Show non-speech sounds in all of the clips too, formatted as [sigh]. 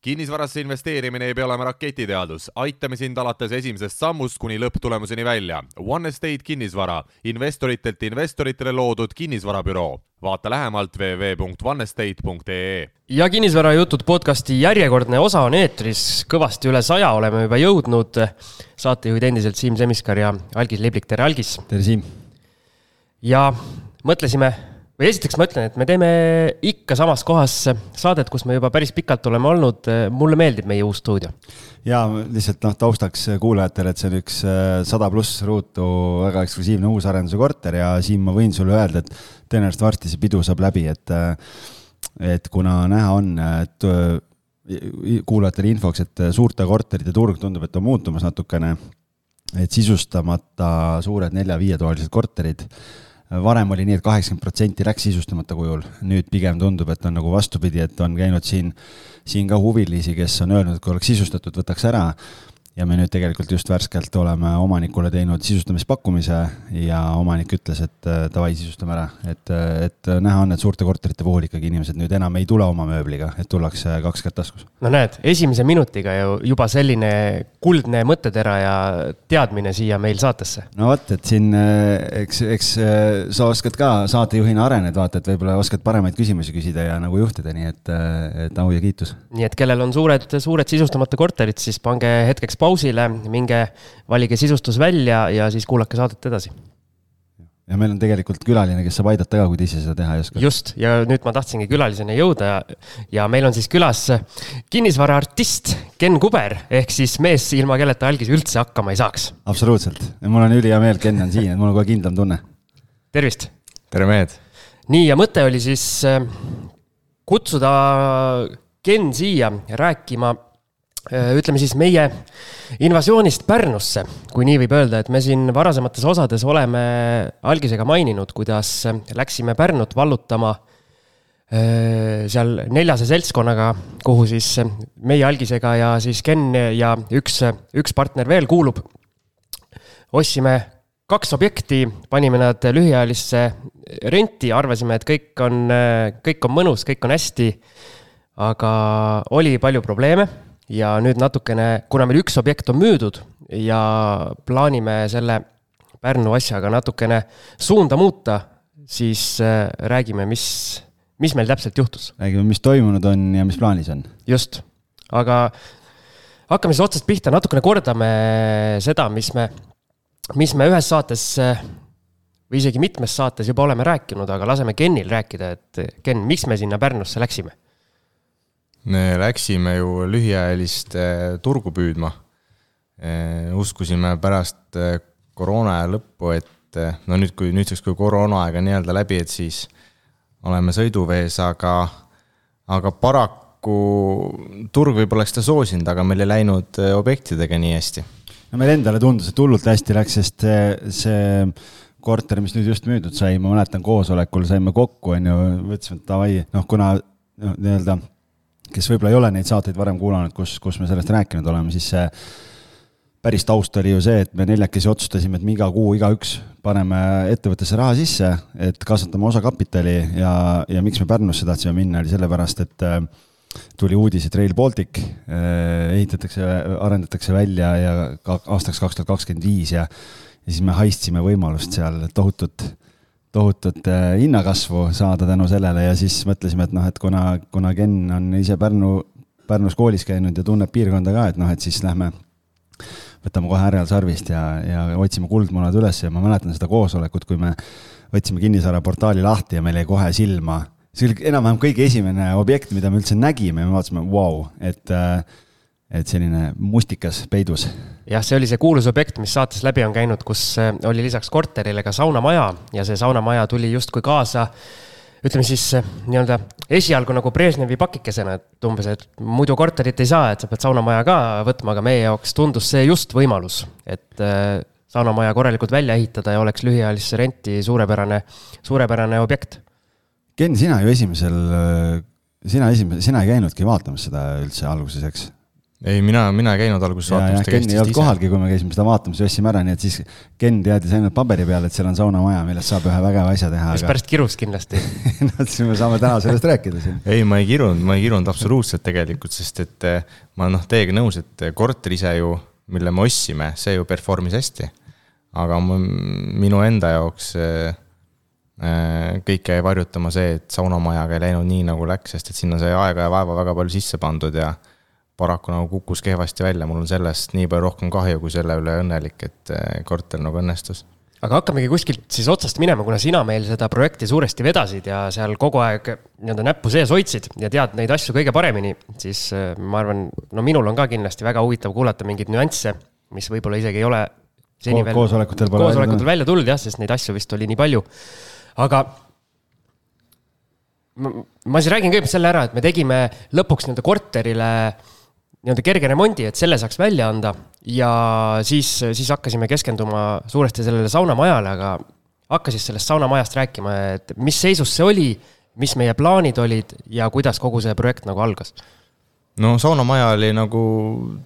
kinnisvarasse investeerimine ei pea olema raketiteadus, aitame sind alates esimesest sammust kuni lõpptulemuseni välja. One Estate kinnisvara, investoritelt investoritele loodud kinnisvarabüroo. vaata lähemalt www.onestate.ee. ja kinnisvarajutud podcasti järjekordne osa on eetris, kõvasti üle saja oleme juba jõudnud. saatejuhid endiselt Siim Semiskar ja Algis Liblik, tere Algis. tere Siim. ja mõtlesime või esiteks ma ütlen, et me teeme ikka samas kohas saadet, kus me juba päris pikalt oleme olnud. mulle meeldib meie uus stuudio. ja lihtsalt noh, taustaks kuulajatele, et see on üks äh, sada pluss ruutu väga eksklusiivne uusarenduse korter ja siin ma võin sulle öelda, et tõenäoliselt varsti see pidu saab läbi, et, äh, et kuna näha on, et äh, kuulajatele infoks, et suurte korterite turg tundub, et on muutumas natukene. et sisustamata suured nelja-viietoalised korterid varem oli nii et, et kaheksakümmend protsenti läks sisustamata kujul, nüüd pigem tundub, et on nagu vastupidi, et on käinud siin, siin ka huvilisi, kes on öelnud, et kui oleks sisustatud, võtaks ära ja me nüüd tegelikult just värskelt oleme omanikule teinud sisustamispakkumise ja omanik ütles, et äh, davai, sisustame ära, et, äh, et näha on, et suurte korterite puhul ikkagi inimesed nüüd enam ei tule oma mööbliga, et tullakse kaks kätt taskus. no näed, esimese minutiga ju juba selline kuldne mõttetera ja teadmine siia meil saatesse. no vot, et siin äh, eks, eks sa oskad ka saatejuhina arened, vaata, et võib-olla oskad paremaid küsimusi küsida ja nagu juhtida, nii et, et au ja kiitus. nii et kellel on suured, suured sisustamata korterid, siis pange hetkeks pausi pausile, minge valige sisustus välja ja siis kuulake saadet edasi. ja meil on tegelikult külaline, kes saab aidata ka, kui ta ise seda teha ei oska. just, ja nüüd ma tahtsingi külaliseni jõuda ja, ja meil on siis külas kinnisvaraartist Ken Kuber, ehk siis mees, ilma kelleta algis üldse hakkama ei saaks. absoluutselt, mul on ülihea meel, Ken on siin, et mul on kohe kindlam tunne. tervist! tere, mehed! nii, ja mõte oli siis äh, kutsuda Ken siia rääkima ütleme siis meie invasioonist Pärnusse, kui nii võib öelda, et me siin varasemates osades oleme algisega maininud, kuidas läksime Pärnut vallutama äh, seal neljase seltskonnaga, kuhu siis meie algisega ja siis Ken ja üks, üks partner veel kuulub. ostsime kaks objekti, panime nad lühiajalisse renti, arvasime, et kõik on, kõik on mõnus, kõik on hästi. aga oli palju probleeme ja nüüd natukene, kuna meil üks objekt on müüdud ja plaanime selle Pärnu asjaga natukene suunda muuta, siis äh, räägime, mis, mis meil täpselt juhtus. räägime, mis toimunud on ja mis plaanis on. just, aga hakkame siis otsast pihta, natukene kordame seda, mis me, mis me ühes saates või isegi mitmes saates juba oleme rääkinud, aga laseme Kenil rääkida, et Ken, miks me sinna Pärnusse läksime me läksime ju lühiajalist turgu püüdma. uskusime pärast koroona aja lõppu, et no nüüd, kui nüüdseks, kui koroonaaeg on nii-öelda läbi, et siis oleme sõiduvees, aga, aga paraku turg võib-olla oleks seda soosinud, aga meil ei läinud objektidega nii hästi. no meil endale tundus, et hullult hästi läks, sest see, see korter, mis nüüd just müüdud sai, ma mäletan, koosolekul saime kokku, on ju, mõtlesime, et davai, noh, kuna noh, nii-öelda kes võib-olla ei ole neid saateid varem kuulanud, kus, kus me sellest rääkinud oleme, siis see päris taust oli ju see, et me neljakesi otsustasime, et me iga kuu igaüks paneme ettevõttesse raha sisse, et kasvatame osakapitali ja, ja miks me Pärnusse tahtsime minna, oli sellepärast, et äh, tuli uudis, et Rail Baltic äh, ehitatakse, arendatakse välja ja aastaks kaks tuhat kakskümmend viis ja ja siis me haistsime võimalust seal tohutut tohutut äh, hinnakasvu saada tänu sellele ja siis mõtlesime, et noh, et kuna, kuna Ken on ise Pärnu, Pärnus koolis käinud ja tunneb piirkonda ka, et noh, et siis lähme võtame kohe härjal sarvist ja, ja otsime kuldmunad üles ja ma mäletan seda koosolekut, kui me võtsime kinnisvaraportaali lahti ja meil jäi kohe silma, see oli enam-vähem kõige esimene objekt, mida me üldse nägime ja me vaatasime, vau, et äh, et selline mustikas peidus. Jah, see oli see kuulus objekt, mis saates läbi on käinud, kus äh, oli lisaks korterile ka saunamaja ja see saunamaja tuli justkui kaasa ütleme siis äh, nii-öelda esialgu nagu Brežnevi pakikesena, et umbes, et muidu korterit ei saa, et sa pead saunamaja ka võtma, aga meie jaoks tundus see just võimalus, et äh, saunamaja korralikult välja ehitada ja oleks lühiajalisse renti suurepärane, suurepärane objekt. Ken, sina ju esimesel, sina esimene, sina ei käinudki vaatamas seda üldse alguses, eks? Ei, mina, mina ei käinud alguses vaatamas. Ken ei olnud kohalgi, kui me käisime seda vaatamas, ostsime ära, nii et siis Ken teadis ainult paberi peal, et seal on saunamaja, millest saab ühe vägeva asja teha. mis aga... pärast kirus kindlasti [laughs] no siis me saame täna sellest rääkida siin. ei, ma ei kirunud, ma ei kirunud absoluutselt tegelikult, sest et eh, ma noh, teiega nõus, et korter ise ju, mille me ostsime, see ju perform'is hästi. aga minu enda jaoks äh, kõike jäi varjutama see, et saunamajaga ei läinud nii, nagu läks, sest et sinna sai aega ja vaeva väga palju sisse pandud ja paraku nagu kukkus kehvasti välja, mul on sellest nii palju rohkem kahju kui selle üle õnnelik, et eh, korter nagu õnnestus. aga hakkamegi kuskilt siis otsast minema, kuna sina meil seda projekti suuresti vedasid ja seal kogu aeg nii-öelda näppu sees hoidsid ja tead neid asju kõige paremini, siis eh, ma arvan, no minul on ka kindlasti väga huvitav kuulata mingeid nüansse, mis võib-olla isegi ei ole seni veel koosolekutel koosolekutel välja tulnud jah, sest neid asju vist oli nii palju. aga ma siis räägin kõigepealt selle ära, et me tegime lõpuks nii-öelda korterile äh, nii-öelda kerge remondi, et selle saaks välja anda. ja siis, siis hakkasime keskenduma suuresti sellele saunamajale, aga hakka siis sellest saunamajast rääkima, et mis seisus see oli, mis meie plaanid olid ja kuidas kogu see projekt nagu algas? no saunamaja oli nagu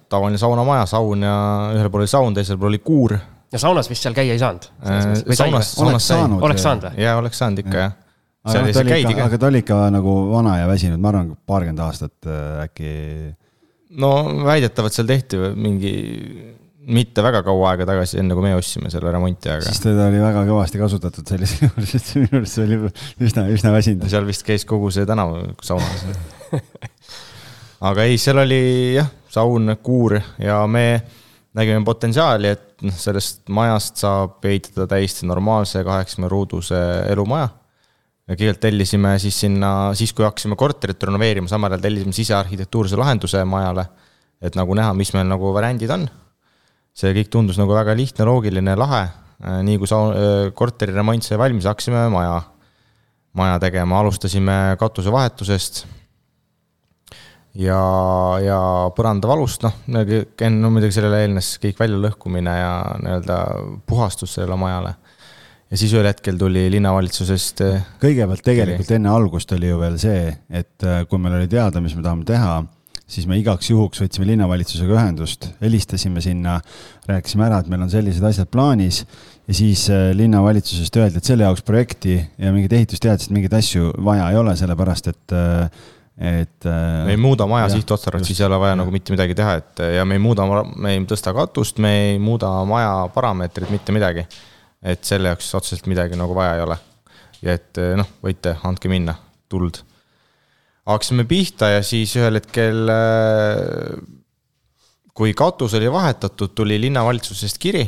tavaline saunamaja, saun ja ühel pool oli saun, teisel pool oli kuur. ja saunas vist seal käia ei saanud? Äh, saunas, saunas sai. oleks saanud või? jaa, oleks saanud ikka jah aga ta oli ikka, aga ta oli ikka nagu vana ja väsinud, ma arvan, paarkümmend aastat äh, äkki no väidetavalt seal tehti mingi mitte väga kaua aega tagasi, enne kui me ostsime selle remonti, aga. siis teda oli väga kõvasti kasutatud sellisel [laughs] juhul, sest minu arust see oli üsna, üsna väsinud. seal vist käis kogu see tänav saunas aga ei, seal oli jah, saun, kuur ja me nägime potentsiaali, et noh, sellest majast saab ehitada täiesti normaalse kaheksakümne ruuduse elumaja ja kõigepealt tellisime siis sinna, siis kui hakkasime korterit renoveerima, samal ajal tellisime sisearhitektuurse lahenduse majale. et nagu näha, mis meil nagu variandid on. see kõik tundus nagu väga lihtne, loogiline, lahe. nii kui sa-, korteri remont sai valmis, hakkasime maja, maja tegema, alustasime katusevahetusest. ja, ja põrandavalust, noh, enne no, muidugi sellele eelnes kõik väljalõhkumine ja nii-öelda puhastus sellele majale ja siis ühel hetkel tuli linnavalitsusest. Äh, kõigepealt tegelikult enne algust oli ju veel see, et äh, kui meil oli teada, mis me tahame teha, siis me igaks juhuks võtsime linnavalitsusega ühendust, helistasime sinna, rääkisime ära, et meil on sellised asjad plaanis ja siis äh, linnavalitsusest öeldi, et selle jaoks projekti ja mingit ehitusteadist, mingeid asju vaja ei ole, sellepärast et et. me ei muuda maja sihtotstarvet, siis ei ole vaja nagu mitte midagi teha, et ja me ei muuda, me ei tõsta katust, me ei muuda maja parameetrit, mitte midagi et selle jaoks otseselt midagi nagu vaja ei ole. ja et eh, noh, võite, andke minna, tuld. hakkasime pihta ja siis ühel hetkel, eh, kui katus oli vahetatud, tuli linnavalitsusest kiri,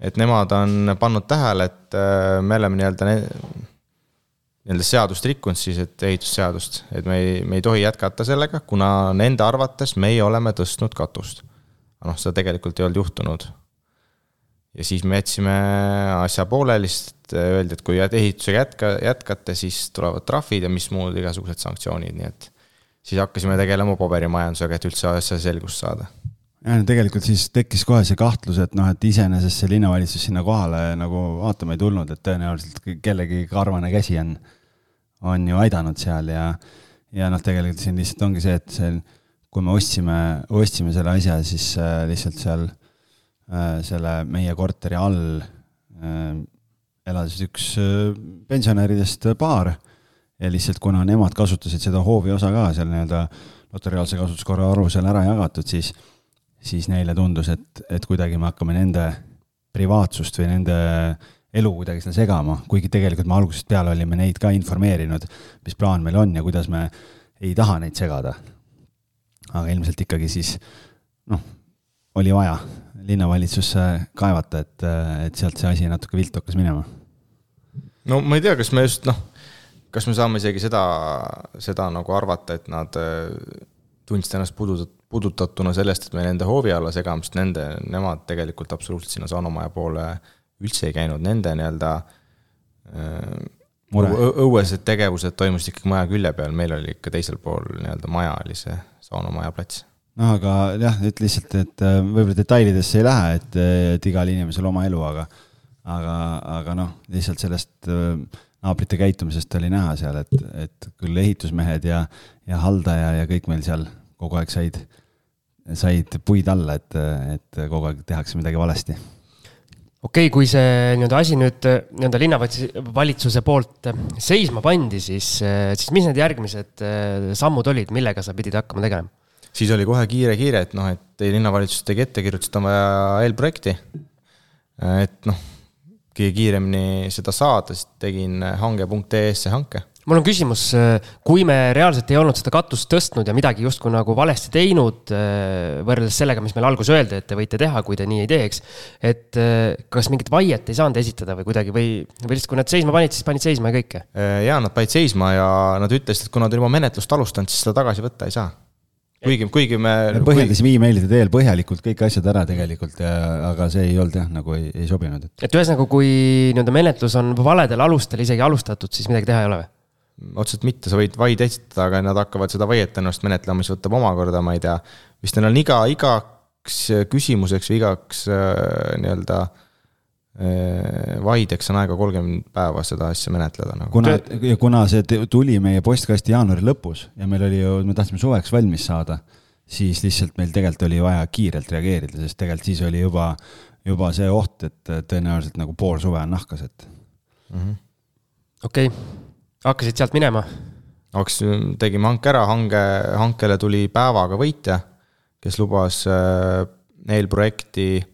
et nemad on pannud tähele, et eh, me oleme nii-öelda nii-öelda seadust rikkunud siis, et ehitusseadust, et me ei, me ei tohi jätkata sellega, kuna nende arvates meie oleme tõstnud katust. noh, seda tegelikult ei olnud juhtunud ja siis me jätsime asja pooleli, sest öeldi, et kui ehitusega jätka, jätkate, siis tulevad trahvid ja mis muud igasugused sanktsioonid, nii et siis hakkasime tegelema paberimajandusega, et üldse asja selgust saada. ja no tegelikult siis tekkis kohe see kahtlus, et noh, et iseenesest see linnavalitsus sinna kohale nagu vaatama ei tulnud, et tõenäoliselt kellegi karvane käsi on, on ju aidanud seal ja, ja noh, tegelikult siin lihtsalt ongi see, et see, kui me ostsime, ostsime selle asja, siis äh, lihtsalt seal äh, Äh, selle meie korteri all äh, elas üks äh, pensionäridest paar. Ja lihtsalt kuna nemad kasutasid seda hoovi osa ka seal nii-öelda notariaalse kasutuskorra alusel ära jagatud, siis, siis neile tundus, et, et kuidagi me hakkame nende privaatsust või nende elu kuidagi seal segama, kuigi tegelikult me algusest peale olime neid ka informeerinud, mis plaan meil on ja kuidas me ei taha neid segada. aga ilmselt ikkagi siis noh, oli vaja linnavalitsusse kaevata, et, et sealt see asi natuke viltu hakkas minema? no ma ei tea, kas me just noh, kas me saame isegi seda, seda nagu arvata, et nad äh, tundsid ennast pudutat-, puudutatuna sellest, et me nende hoovi alla segame, sest nende, nemad tegelikult absoluutselt sinna saunamaja poole üldse ei käinud, nende nii-öelda äh, õuesed tegevused toimusid ikkagi maja külje peal, meil oli ikka teisel pool nii-öelda maja oli see saunamaja plats noh, aga jah, et lihtsalt, et äh, võib-olla detailidesse ei lähe, et, et igal inimesel oma elu, aga aga, aga noh, lihtsalt sellest äh, naabrite käitumisest oli näha seal, et, et küll ehitusmehed ja, ja haldaja ja kõik meil seal kogu aeg said said puid alla, et, et kogu aeg tehakse midagi valesti okei okay,, kui see nii-öelda asi nüüd nii-öelda linnavalitsuse poolt seisma pandi, siis, siis mis need järgmised sammud olid, millega sa pidid hakkama tegelema? Siis oli kohe kiire-kiire, et noh, et linnavalitsus tegi ettekirjutust, on vaja eelprojekti. et noh, kõige kiiremini seda saada, siis tegin hange.ee-sse hanke mul on küsimus, kui me reaalselt ei olnud seda katust tõstnud ja midagi justkui nagu valesti teinud, võrreldes sellega, mis meile alguses öeldi, et te võite teha, kui te nii ei teeks. et kas mingit vaiet ei saanud esitada või kuidagi või, või lihtsalt, kui nad seisma panid, siis panid seisma ja kõike? Äh, ja nad panid seisma ja nad ütlesid, et kuna ta on juba menetlust alustanud, siis seda tagasi võtta ei saa kuigi, kuigi me. me põhjendasime kui... emailide teel põhjalikult kõik asjad ära tegelikult ja, aga see ei olnud jah, nagu ei, ei sobinud, et. et ühesõnaga, kui nii-öelda menetlus on valedel alustel isegi alustatud, siis midagi teha ei ole või? otseselt mitte, sa võid vaid esitada, aga nad hakkavad seda vaiet ennast menetlema, mis võtab omakorda, ma ei tea, vist neil on iga, igaks küsimuseks või igaks äh, nii-öelda äh, vaideks on aega kolmkümmend päeva seda asja menetleda nagu. kuna, kuna see tuli meie postkasti jaanuari lõpus ja meil oli ju, me tahtsime suveks valmis saada, siis lihtsalt meil tegelikult oli vaja kiirelt reageerida, sest tegelikult siis oli juba, juba see oht, et tõenäoliselt nagu pool suve on nahkas, et mm -hmm.. okei okay hakkasid sealt minema? hakkas, tegime hanke ära, hange, hankele tuli päevaga võitja, kes lubas äh, eelprojekti, äh,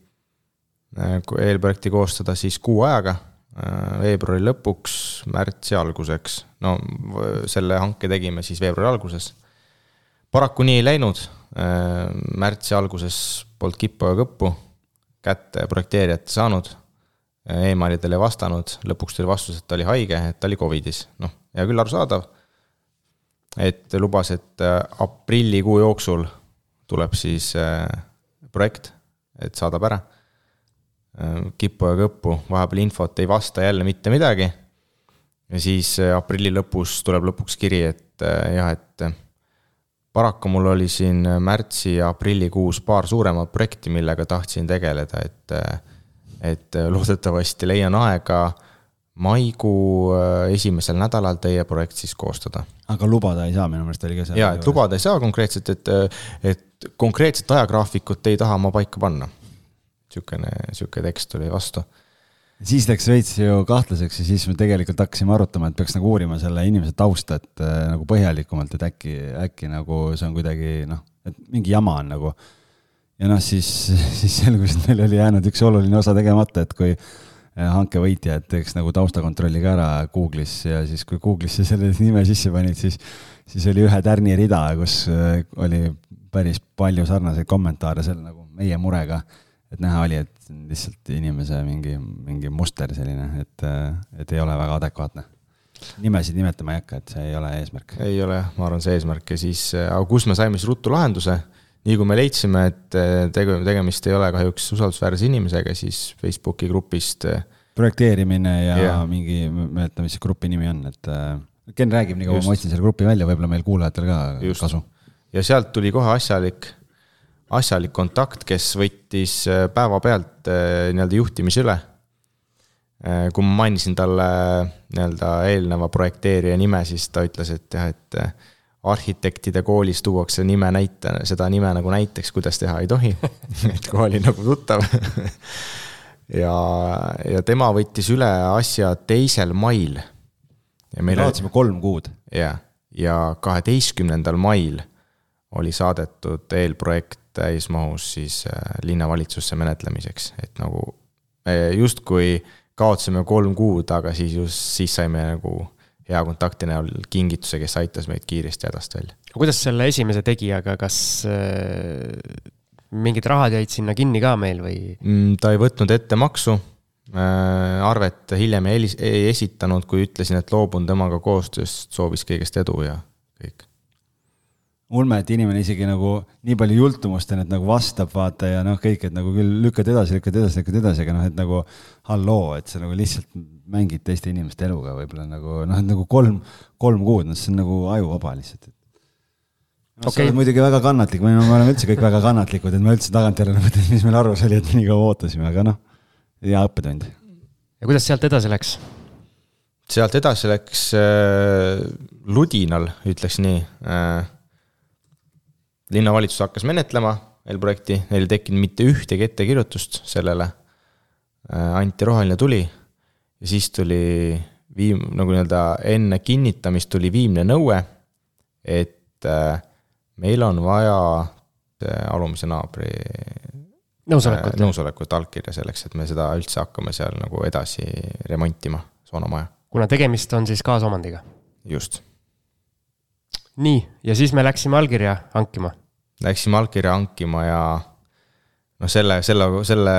eelprojekti koostada siis kuu ajaga, äh, veebruari lõpuks, märtsi alguseks. no selle hanke tegime siis veebruari alguses. paraku nii ei läinud, märtsi alguses polnud kippu ja kõppu kätte projekteerijat saanud emailidele ei vastanud, lõpuks tuli vastus, et ta oli haige, et ta oli Covidis, noh, hea küll, arusaadav. et lubas, et äh, aprillikuu jooksul tuleb siis äh, projekt, et saadab ära. Äh, kippu ja kõppu, vahepeal infot ei vasta jälle mitte midagi. ja siis aprilli lõpus tuleb lõpuks kiri, et jah, et paraku mul oli siin märtsi ja aprillikuus paar suuremat projekti, millega tahtsin tegeleda, et, et loodetavasti leian aega maikuu äh, esimesel nädalal teie projekt siis koostada. aga lubada ei saa, minu meelest oli ka see. ja, et lubada ei saa konkreetselt, et, et konkreetset ajagraafikut ei taha ma paika panna. Sihukene, sihuke tekst tuli vastu. siis läks veits ju kahtlaseks ja siis me tegelikult hakkasime arutama, et peaks nagu uurima selle inimese tausta, et äh, nagu põhjalikumalt, et äkki, äkki nagu see on kuidagi noh, et mingi jama on nagu. ja noh, siis, siis selgus, et meil oli jäänud üks oluline osa tegemata, et kui hanke võitja, et teeks nagu taustakontrolli ka ära Google'is ja siis, kui Google'isse selle nime sisse panid, siis, siis oli ühe tärni rida, kus äh, oli päris palju sarnaseid kommentaare selle nagu meie murega. Et näha oli, et lihtsalt inimese mingi, mingi muster selline, et, äh, et ei ole väga adekvaatne nimesid nimetama ei hakka, et see ei ole eesmärk. ei ole, ma arvan, see eesmärk ja siis, äh, aga kus me saime siis ruttu lahenduse, nii kui me leidsime, et tegu, tegemist ei ole kahjuks usaldusväärse inimesega, siis Facebooki grupist äh, projekteerimine ja yeah. mingi, ma ei mäleta, mis see grupi nimi on, et äh, Ken räägib nii kaua, ma otsin selle grupi välja, võib-olla meil kuulajatel ka Just. kasu. ja sealt tuli kohe asjalik, asjalik kontakt, kes võttis äh, päevapealt nii-öelda juhtimise üle. kui ma mainisin talle nii-öelda eelneva projekteerija nime, siis ta ütles, et jah, et arhitektide koolis tuuakse nime näite, seda nime nagu näiteks, kuidas teha ei tohi [laughs] et kohe oli nagu tuttav [laughs] ja, ja tema võttis üle asja teisel mail. me raadsime kolm kuud. jah, ja kaheteistkümnendal mail oli saadetud eelprojekt täismahus siis äh, linnavalitsusse menetlemiseks, et nagu justkui kaotasime kolm kuud, aga siis just, siis saime nagu hea kontakti näol kingituse, kes aitas meid kiiresti hädast välja. kuidas selle esimese tegijaga, kas äh, mingid rahad jäid sinna kinni ka meil või mm,? ta ei võtnud ette maksu äh,. arvet hiljem ei, ei esitanud, kui ütlesin, et loobun temaga koostööst, soovis kõigest edu ja kõik ulme, et inimene isegi nagu nii palju jultumust on, et nagu vastab, vaata ja noh, kõik, et nagu küll lükkad edasi, lükkad edasi, lükkad edasi, aga noh, et nagu halloo, et sa nagu lihtsalt mängid teiste inimeste eluga võib-olla nagu noh, et nagu kolm, kolm kuud, noh, see on nagu ajuvaba lihtsalt. No, okay. sa oled muidugi väga kannatlik, me oleme üldse kõik väga kannatlikud, et ma üldse tagantjärele mõtlen, mis meil arvus oli, et nii kaua ootasime, aga noh, hea õppetund. ja kuidas sealt edasi läks? sealt edasi läks äh, ludinal, ütleks nii äh, linnavalitsus hakkas menetlema meil projekti, neil ei tekkinud mitte ühtegi ettekirjutust sellele. anti roheline tuli ja siis tuli viim-, nagu nii-öelda enne kinnitamist tuli viimne nõue, et meil on vaja alumise naabri nõusolekut. nõusolekut, allkirja selleks, et me seda üldse hakkame seal nagu edasi remontima, saunamaja. kuna tegemist on siis kaasomandiga? just. nii, ja siis me läksime allkirja hankima? Läksime allkirja hankima ja noh, selle, selle, selle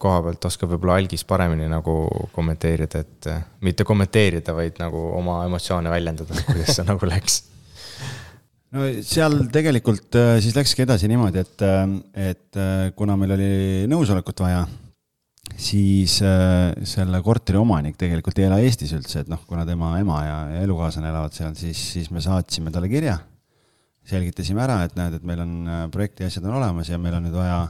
koha pealt oskab võib-olla Algis paremini nagu kommenteerida, et mitte kommenteerida, vaid nagu oma emotsioone väljendada, [laughs] kuidas see nagu läks no seal tegelikult äh, siis läkski edasi niimoodi, et, äh, et äh, kuna meil oli nõusolekut vaja, siis selle korteri omanik tegelikult ei ela Eestis üldse, et noh, kuna tema ema ja, ja elukaaslane elavad seal, siis, siis me saatsime talle kirja. Selgitasime ära, et näed, et meil on projekti asjad on olemas ja meil on nüüd vaja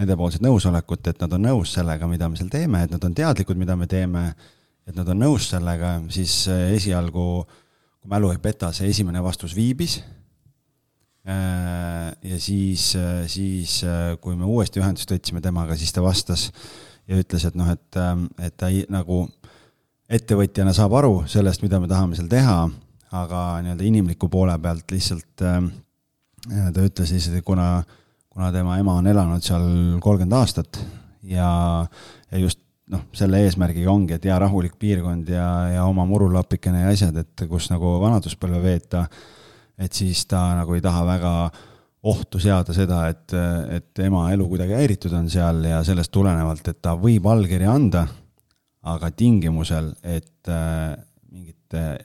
nendepoolset nõusolekut, et nad on nõus sellega, mida me seal teeme, et nad on teadlikud, mida me teeme, et nad on nõus sellega, siis esialgu, kui mälu ei peta, see esimene vastus viibis. Äh, ja siis, äh, siis äh, kui me uuesti ühendust võtsime temaga, siis ta vastas ja ütles, et noh, et, et ta ei, nagu ettevõtjana saab aru sellest, mida me tahame seal teha, aga nii-öelda inimliku poole pealt lihtsalt ta ütles lihtsalt, et kuna, kuna tema ema on elanud seal kolmkümmend aastat ja, ja just noh, selle eesmärgiga ongi, et hea rahulik piirkond ja, ja oma murulapikene ja asjad, et kus nagu vanaduspõlve veeta et siis ta nagu ei taha väga ohtu seada seda, et, et ema elu kuidagi häiritud on seal ja sellest tulenevalt, et ta võib allkirja anda, aga tingimusel, et äh, mingit äh,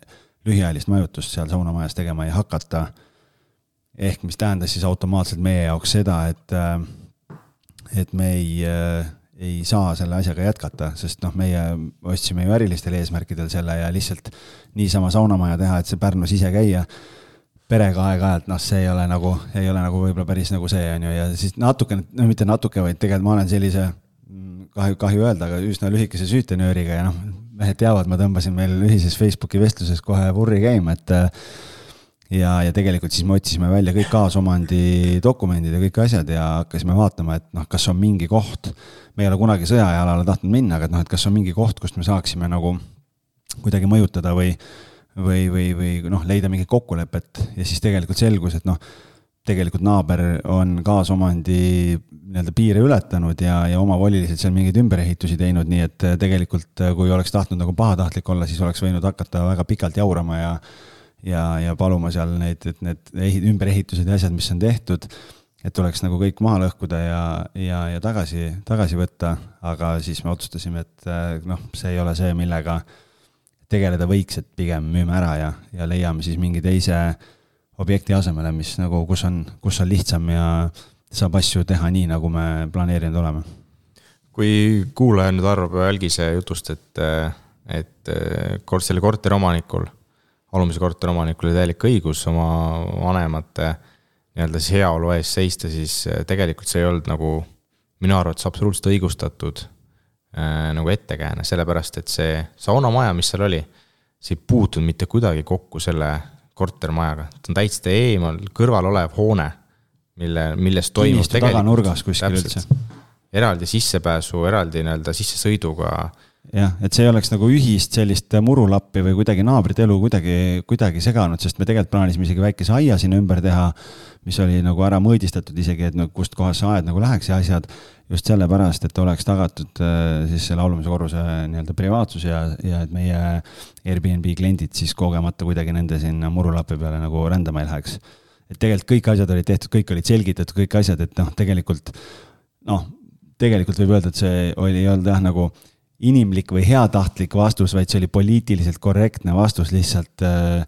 lühiajalist majutust seal saunamajas tegema ei hakata. ehk mis tähendas siis automaatselt meie jaoks seda, et äh,, et me ei äh, ei saa selle asjaga jätkata, sest noh, meie ostsime ju ärilistel eesmärkidel selle ja lihtsalt niisama saunamaja teha, et see Pärnus ise käia perega aeg-ajalt, noh, see ei ole nagu, ei ole nagu võib-olla päris nagu see, on ju, ja siis natukene, no mitte natuke, vaid tegelikult ma olen sellise, mm, kahju, kahju öelda, aga üsna lühikese süütenööriga ja noh, mehed teavad, ma tõmbasin meil ühises Facebooki vestluses kohe vurri käima, et ja, ja tegelikult siis me otsisime välja kõik kaasomandi dokumendid ja kõik asjad ja hakkasime vaatama, et noh, kas on mingi koht, me ei ole kunagi sõjajalale tahtnud minna, aga et noh, et kas on mingi koht, kust me saaksime nagu kuidagi mõjutada või või, või, või noh, leida mingit kokkulepet. Ja siis tegelikult selgus, et noh, tegelikult naaber on kaasomandi nii-öelda piire ületanud ja, ja omavoliliselt seal mingeid ümberehitusi teinud, nii et tegelikult kui oleks tahtnud nagu pahatahtlik olla, siis oleks võinud hakata väga pikalt jaurama ja ja, ja paluma seal neid, et need ümberehitused ja asjad, mis on tehtud, et tuleks nagu kõik maha lõhkuda ja, ja, ja tagasi, tagasi võtta, aga siis me otsustasime, et noh, see ei ole see, millega äh, tegeleda võiks, et pigem müüme ära ja, ja leiame siis mingi teise objekti asemele, mis nagu, kus on, kus on lihtsam ja saab asju teha nii, nagu me planeerinud oleme. kui kuulaja nüüd arvab Algise jutust, et, et kord selle korteriomanikul, alumise korteriomanikul oli täielik õigus oma vanemate nii-öelda siis heaolu eest seista, siis tegelikult see ei olnud nagu minu arvates absoluutselt õigustatud äh, nagu ettekääne, sellepärast et see saunamaja, mis seal oli, see ei puutunud mitte kuidagi kokku selle kortermajaga, ta on täitsa eemal, kõrval olev hoone, mille, millest toimus tegelikult. taganurgas kuskil üldse. eraldi sissepääsu, eraldi nii-öelda sissesõiduga jah, et see ei oleks nagu ühist sellist murulappi või kuidagi naabrite elu kuidagi, kuidagi seganud, sest me tegelikult plaanisime isegi väikese aia sinna ümber teha, mis oli nagu ära mõõdistatud isegi, et no kust kohast see aed nagu läheks ja asjad, just sellepärast, et oleks tagatud äh, siis selle laulmise korruse nii-öelda privaatsus ja, ja et meie Airbnb kliendid siis kogemata kuidagi nende sinna murulapi peale nagu rändama ei läheks. et tegelikult kõik asjad olid tehtud, kõik olid selgitatud, kõik asjad, et noh, tegelikult noh, tegelikult võib öelda, et see oli, ei olnud jah, nagu inimlik või heatahtlik vastus, vaid see oli poliitiliselt korrektne vastus lihtsalt äh,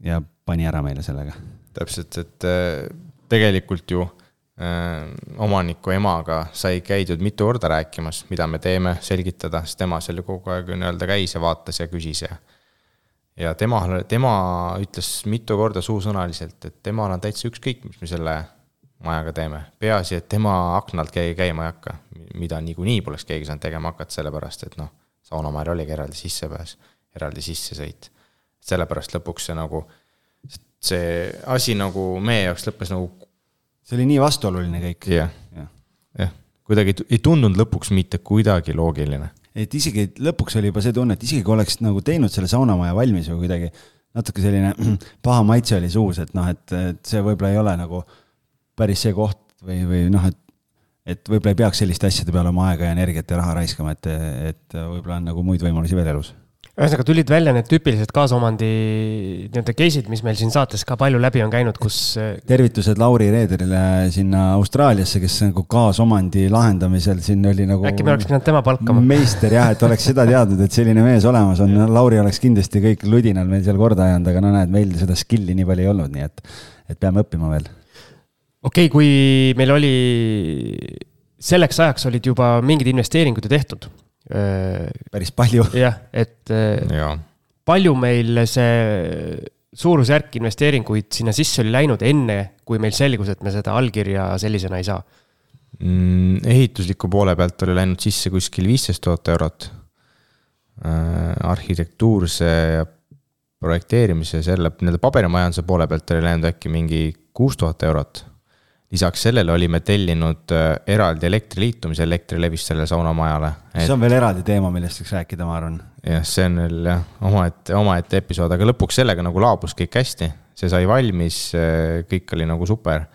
ja pani ära meile sellega. täpselt, et äh, tegelikult ju äh, omaniku emaga sai käidud mitu korda rääkimas, mida me teeme, selgitada, sest tema seal ju kogu aeg nii-öelda käis ja vaatas ja küsis ja ja tema, tema ütles mitu korda suusõnaliselt, et temal on täitsa ükskõik, mis me selle majaga teeme, peaasi, et tema aknalt keegi käima ei hakka, mida niikuinii poleks keegi saanud tegema hakata, sellepärast et noh, saunamaal oligi eraldi sissepääs, eraldi sissesõit. sellepärast lõpuks see nagu, see asi nagu meie jaoks lõppes nagu see oli nii vastuoluline kõik. jah, jah, kuidagi ei tundunud lõpuks mitte kuidagi loogiline. et isegi lõpuks oli juba see tunne, et isegi kui oleks nagu teinud selle saunamaja valmis või kuidagi natuke selline [clears throat] paha maitse oli suus, et noh, et, et see võib-olla ei ole nagu päris see koht või, või noh, et et võib-olla ei peaks selliste asjade peale oma aega ja energiat ja raha raiskama, et, et võib-olla on nagu muid võimalusi veel elus ühesõnaga tulid välja need tüüpilised kaasomandi nii-öelda case'id, mis meil siin saates ka palju läbi on käinud, kus. Tervitused Lauri Reederile sinna Austraaliasse, kes nagu kaasomandi lahendamisel siin oli nagu. äkki me oleks pidanud tema palkama. meister jah, et oleks seda teadnud, et selline mees olemas on, Lauri oleks kindlasti kõik ludinal meil seal korda ajanud, aga no näed, meil seda skill'i nii palju ei olnud, nii et, et peame õppima veel. Okei okay,, kui meil oli, selleks ajaks olid juba mingid investeeringud ju tehtud Äh, päris palju. jah, et äh, ja. palju meil see suurusjärk investeeringuid sinna sisse oli läinud enne, kui meil selgus, et me seda allkirja sellisena ei saa mm,? ehitusliku poole pealt oli läinud sisse kuskil viisteist tuhat eurot äh,. arhitektuurse ja projekteerimise, selle nii-öelda paberimajanduse poole pealt oli läinud äkki mingi kuus tuhat eurot lisaks sellele olime tellinud äh, eraldi elektriliitumise Elektrilevist sellele saunamajale et.... see on veel eraldi teema, millest võiks rääkida, ma arvan. jah, see on veel jah, omaette, omaette episood, aga lõpuks sellega nagu laabus kõik hästi. see sai valmis, äh, kõik oli nagu super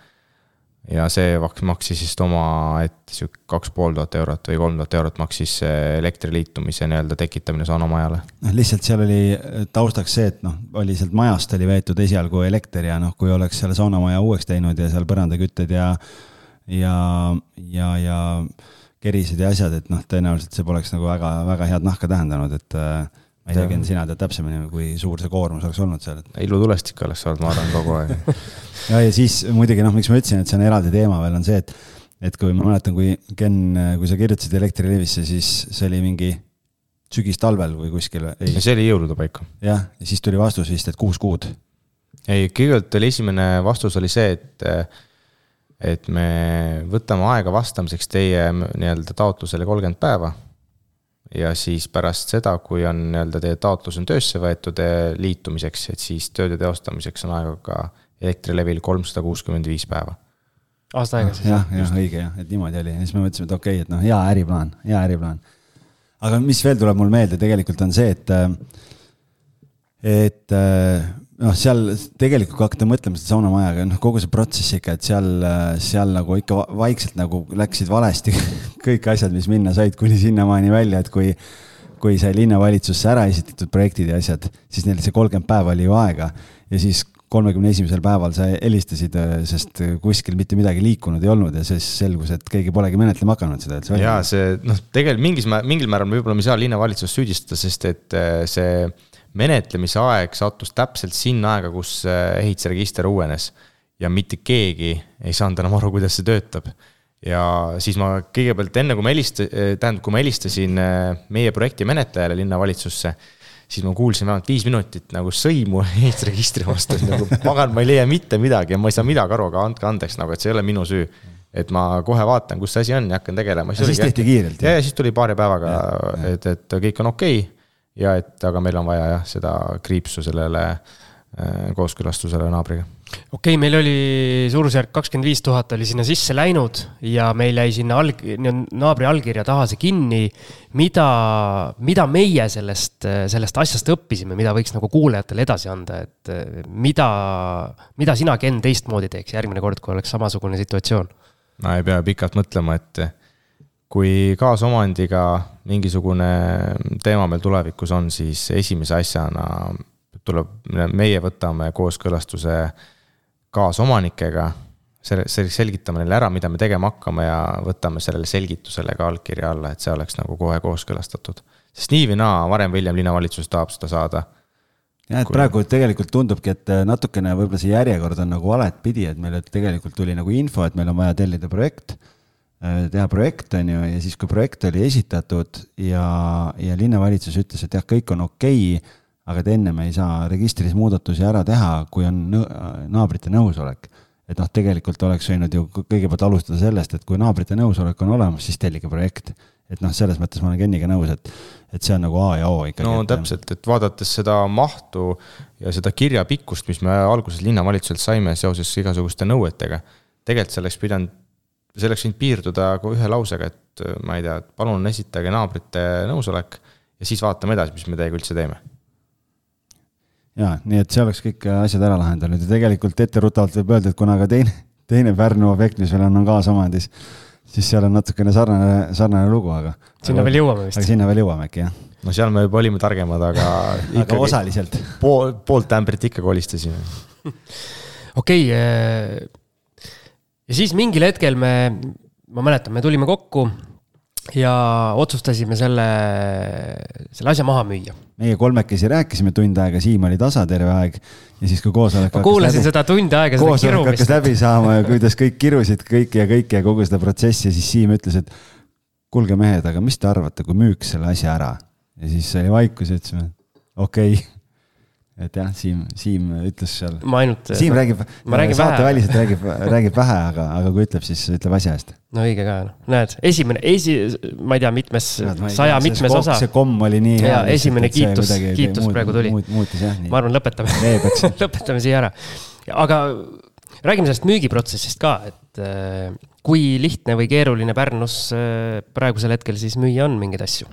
ja see maksis vist omaette sihuke kaks pool tuhat eurot või kolm tuhat eurot maksis elektri liitumise nii-öelda tekitamine saunamajale. noh, lihtsalt seal oli taustaks see, et noh, oli sealt majast oli veetud esialgu elekter ja noh, kui oleks selle saunamaja uueks teinud ja seal põrandakütted ja, ja, ja, ja kerised ja asjad, et noh, tõenäoliselt see poleks nagu väga, väga head nahka tähendanud, et äh, ma ei tea, Ken, sina tead täpsemini, kui suur see koormus oleks olnud seal ilutulestik oleks olnud, ma arvan, kogu aeg [laughs] ja, ja siis muidugi noh, miks ma ütlesin, et see on eraldi teema veel, on see, et, et kui ma mäletan, kui Ken, kui sa kirjutasid Elektrilevisse, siis see oli mingi sügistalvel või kuskil. see oli jõulude paiku. jah, ja siis tuli vastus vist, et kuus kuud. ei, kõigepealt oli esimene vastus oli see, et et me võtame aega vastamiseks teie nii-öelda taotlusele kolmkümmend päeva ja siis pärast seda, kui on nii-öelda teie taotlus on töösse võetud eh, liitumiseks, et siis tööde teostamiseks on aega ka Elektrilevil kolmsada kuuskümmend viis päeva. aasta aega siis? jah, jah, õige jah, et niimoodi oli ja siis me mõtlesime, et okei okay,, et noh, hea äriplaan, hea äriplaan. aga mis veel tuleb mul meelde tegelikult on see, et, et noh, seal tegelikult, kui hakata mõtlema seda saunamajaga, noh, kogu see protsess ikka, et seal, seal nagu ikka vaikselt nagu läksid valesti [laughs] kõik asjad, mis minna said, kuni sinnamaani välja, et kui, kui sai linnavalitsusse ära esitatud projektid ja asjad, siis neil see kolmkümmend päeva oli ju aega ja siis kolmekümne esimesel päeval sa helistasid, sest kuskil mitte midagi liikunud ei olnud ja siis selgus, et keegi polegi menetlema hakanud seda üldse. ja see noh, tegelikult mingis, mingil määral võib-olla me ei saa linnavalitsust süüdistada, sest et see menetlemise aeg sattus täpselt sinna aega, kus äh, ehitusregister uuenes. ja mitte keegi ei saanud enam aru, kuidas see töötab. ja siis ma kõigepealt enne, kui ma helistasin, äh, tähendab, kui ma helistasin äh, meie projekti menetlejale linnavalitsusse, siis ma kuulsin vähemalt viis minutit nagu sõimu [laughs] ehitusregistri vastu, nagu pagan, ma ei leia mitte midagi ja ma ei saa midagi aru, aga andke andeks nagu, et see ei ole minu süü et ma kohe vaatan, kus see asi on ja hakkan tegelema. siis tehti kiirelt? ja, ja siis tuli paari päevaga, et, et kõik on okei okay ja et aga meil on vaja jah, seda kriipsu sellele äh, kooskõlastusele naabriga. okei okay,, meil oli suurusjärk kakskümmend viis tuhat oli sinna sisse läinud ja meil jäi sinna alg-, naabri allkirja taha see kinni. mida, mida meie sellest, sellest asjast õppisime, mida võiks nagu kuulajatele edasi anda, et mida, mida sina, Ken, teistmoodi teeks järgmine kord, kui oleks samasugune situatsioon? no ei pea pikalt mõtlema, et kui kaasomandiga mingisugune teema meil tulevikus on, siis esimese asjana tuleb, meie võtame kooskõlastuse kaasomanikega. selgitame neile ära, mida me tegema hakkame ja võtame sellele selgitusele ka allkirja alla, et see oleks nagu kohe kooskõlastatud. sest nii või naa, varem või hiljem linnavalitsus tahab seda saada jah, et praegu tegelikult tundubki, et natukene võib-olla see järjekord on nagu valet pidi, et meil tegelikult tuli nagu info, et meil on vaja tellida projekt Äh, teha projekt, on ju, ja siis, kui projekt oli esitatud ja, ja linnavalitsus ütles, et jah, kõik on okei okay,, aga et ennem ei saa registris muudatusi ära teha, kui on naabrite nõusolek. et noh, tegelikult oleks võinud ju kõigepealt alustada sellest, et kui naabrite nõusolek on olemas, siis tellige projekt. et noh, selles mõttes ma olen Kenniga nõus, et, et see on nagu A ja O ikkagi. no et, täpselt, et vaadates seda mahtu ja seda kirja pikkust, mis me alguses linnavalitsuselt saime seoses igasuguste nõuetega tegelikult see oleks pidanud, see oleks võinud piirduda ühe lausega, et ma ei tea, et palun esitage naabrite nõusolek ja siis vaatame edasi, mis me teiega üldse teeme ja nii et see oleks kõik asjad ära lahendanud ja tegelikult etteruttavalt võib öelda, et kuna ka teine, teine Pärnu objekt, mis meil on, on kaasomandis, siis seal on natukene sarnane, sarnane lugu, aga. sinna veel jõuame vist. aga sinna veel jõuame äkki jah. no seal me juba olime targemad, aga [laughs] aga osaliselt. pool, poolt ämbrit ikka kolistasime. [laughs] okei okay,, äh, ja siis mingil hetkel me, ma mäletan, me tulime kokku ja otsustasime selle, selle asja maha müüa. meie kolmekesi rääkisime tund aega, Siim oli tasa terve aeg ja siis, kui koosolek. ma kuulasin läbi, seda tund aega, koosolek hakkas läbi saama ja kuidas kõik kirusid kõike ja kõike ja kogu seda protsessi siis Siim ütles, et kuulge mehed, aga mis te arvate, kui müüks selle asja ära? ja siis oli vaikus ja ütlesime, okei okay et jah, Siim, Siim ütles seal. ma ainult. Siim räägib, saateväliselt räägib, räägib vähe, aga, aga kui ütleb, siis ütleb asja eest. no õige ka, noh, näed, esimene, esi, ma ei tea, mitmes, saja mitmes kom, osa. see komm oli nii hea. esimene kiitus, kiitus muud, praegu tuli. muutis jah. ma arvan, lõpetame [laughs] lõpetame siia ära. aga räägime sellest müügiprotsessist ka, et äh, kui lihtne või keeruline Pärnus äh, praegusel hetkel siis müüa on mingeid asju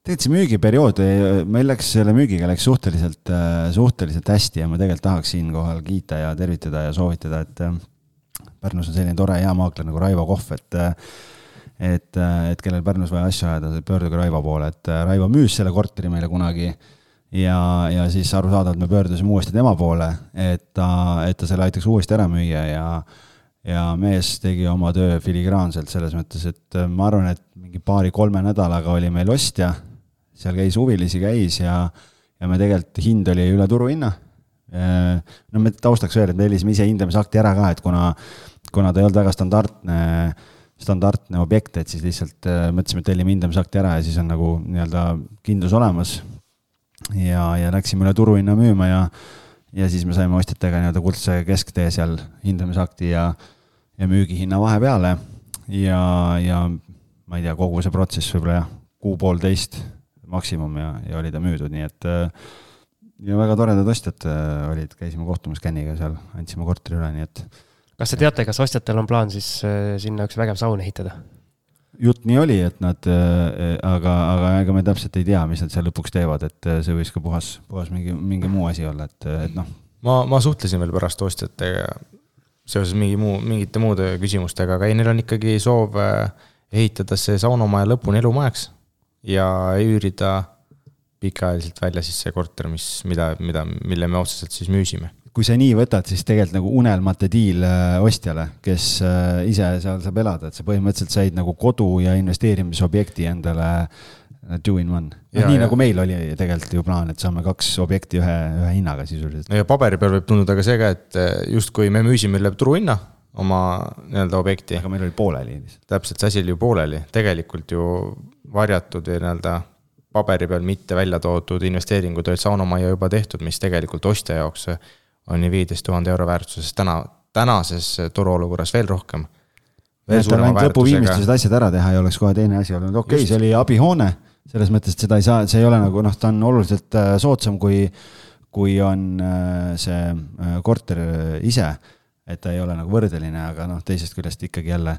tegelikult see müügiperiood, meil läks selle müügiga läks suhteliselt, äh, suhteliselt hästi ja ma tegelikult tahaks siinkohal kiita ja tervitada ja soovitada, et äh, Pärnus on selline tore hea maakler nagu Raivo Kohv, et et, et kellel Pärnus vaja asju ajada, pöörduge Raivo poole, et Raivo müüs selle korteri meile kunagi ja, ja siis arusaadavalt me pöördusime uuesti tema poole, et ta, et ta selle aitaks uuesti ära müüa ja ja mees tegi oma töö filigraanselt selles mõttes, et ma arvan, et mingi paari-kolme nädalaga oli meil ostja seal käis huvilisi, käis ja, ja me tegelikult, hind oli üle turuhinna. no me taustaks veel, et me tellisime ise hindamisakti ära ka, et kuna, kuna ta ei olnud väga standardne, standardne objekt, et siis lihtsalt äh, mõtlesime, et tellime hindamisakti ära ja siis on nagu nii-öelda kindlus olemas. ja, ja läksime üle turuhinna müüma ja, ja siis me saime ostjatega nii-öelda kuldse kesktee seal hindamisakti ja, ja müügihinna vahepeale. ja, ja ma ei tea, kogu see protsess võib-olla jah, kuu-poolteist maksimum ja, ja oli ta müüdud, nii et äh, ja väga toredad ostjad äh, olid, käisime kohtumas Känniga seal, andsime korteri üle, nii et. kas te teate, kas ostjatel on plaan siis äh, sinna üks vägev saun ehitada? jutt nii oli, et nad, aga, aga ega me täpselt ei tea, mis nad seal lõpuks teevad, et see võis ka puhas, puhas mingi, mingi muu asi olla, et, et noh. ma, ma suhtlesin veel pärast ostjatega seoses mingi muu, mingite muude küsimustega, aga ei, neil on ikkagi soov ehitada see saunamaja lõpuni elumajaks ja üürida pikaajaliselt välja siis see korter, mis, mida, mida, mille me otseselt siis müüsime. kui sa nii võtad, siis tegelikult nagu unelmate diil äh, ostjale, kes äh, ise seal saab elada, et sa põhimõtteliselt said nagu kodu ja investeerimisobjekti endale äh, two in one. noh, nii ja. nagu meil oli tegelikult ju plaan, et saame kaks objekti ühe, ühe hinnaga sisuliselt. ja paberi peal võib tunduda ka see ka, et justkui me müüsime üle turuhinna oma nii-öelda objekti. aga meil oli pooleli lihtsalt. täpselt, see asi oli ju pooleli, tegelikult ju varjatud või nii-öelda paberi peal mitte välja toodud investeeringud olid saunamajja juba tehtud, mis tegelikult ostja jaoks on nii viieteist tuhande euro väärtuses täna, tänases turuolukorras veel rohkem. lõpuviimistlused asjad ära teha ja oleks kohe teine asi olnud, okei okay,, see oli abihoone, selles mõttes, et seda ei saa, see ei ole nagu noh, ta on oluliselt äh, soodsam, kui, kui on äh, see äh, korter ise. Et ta ei ole nagu võrdeline, aga noh, teisest küljest ikkagi jälle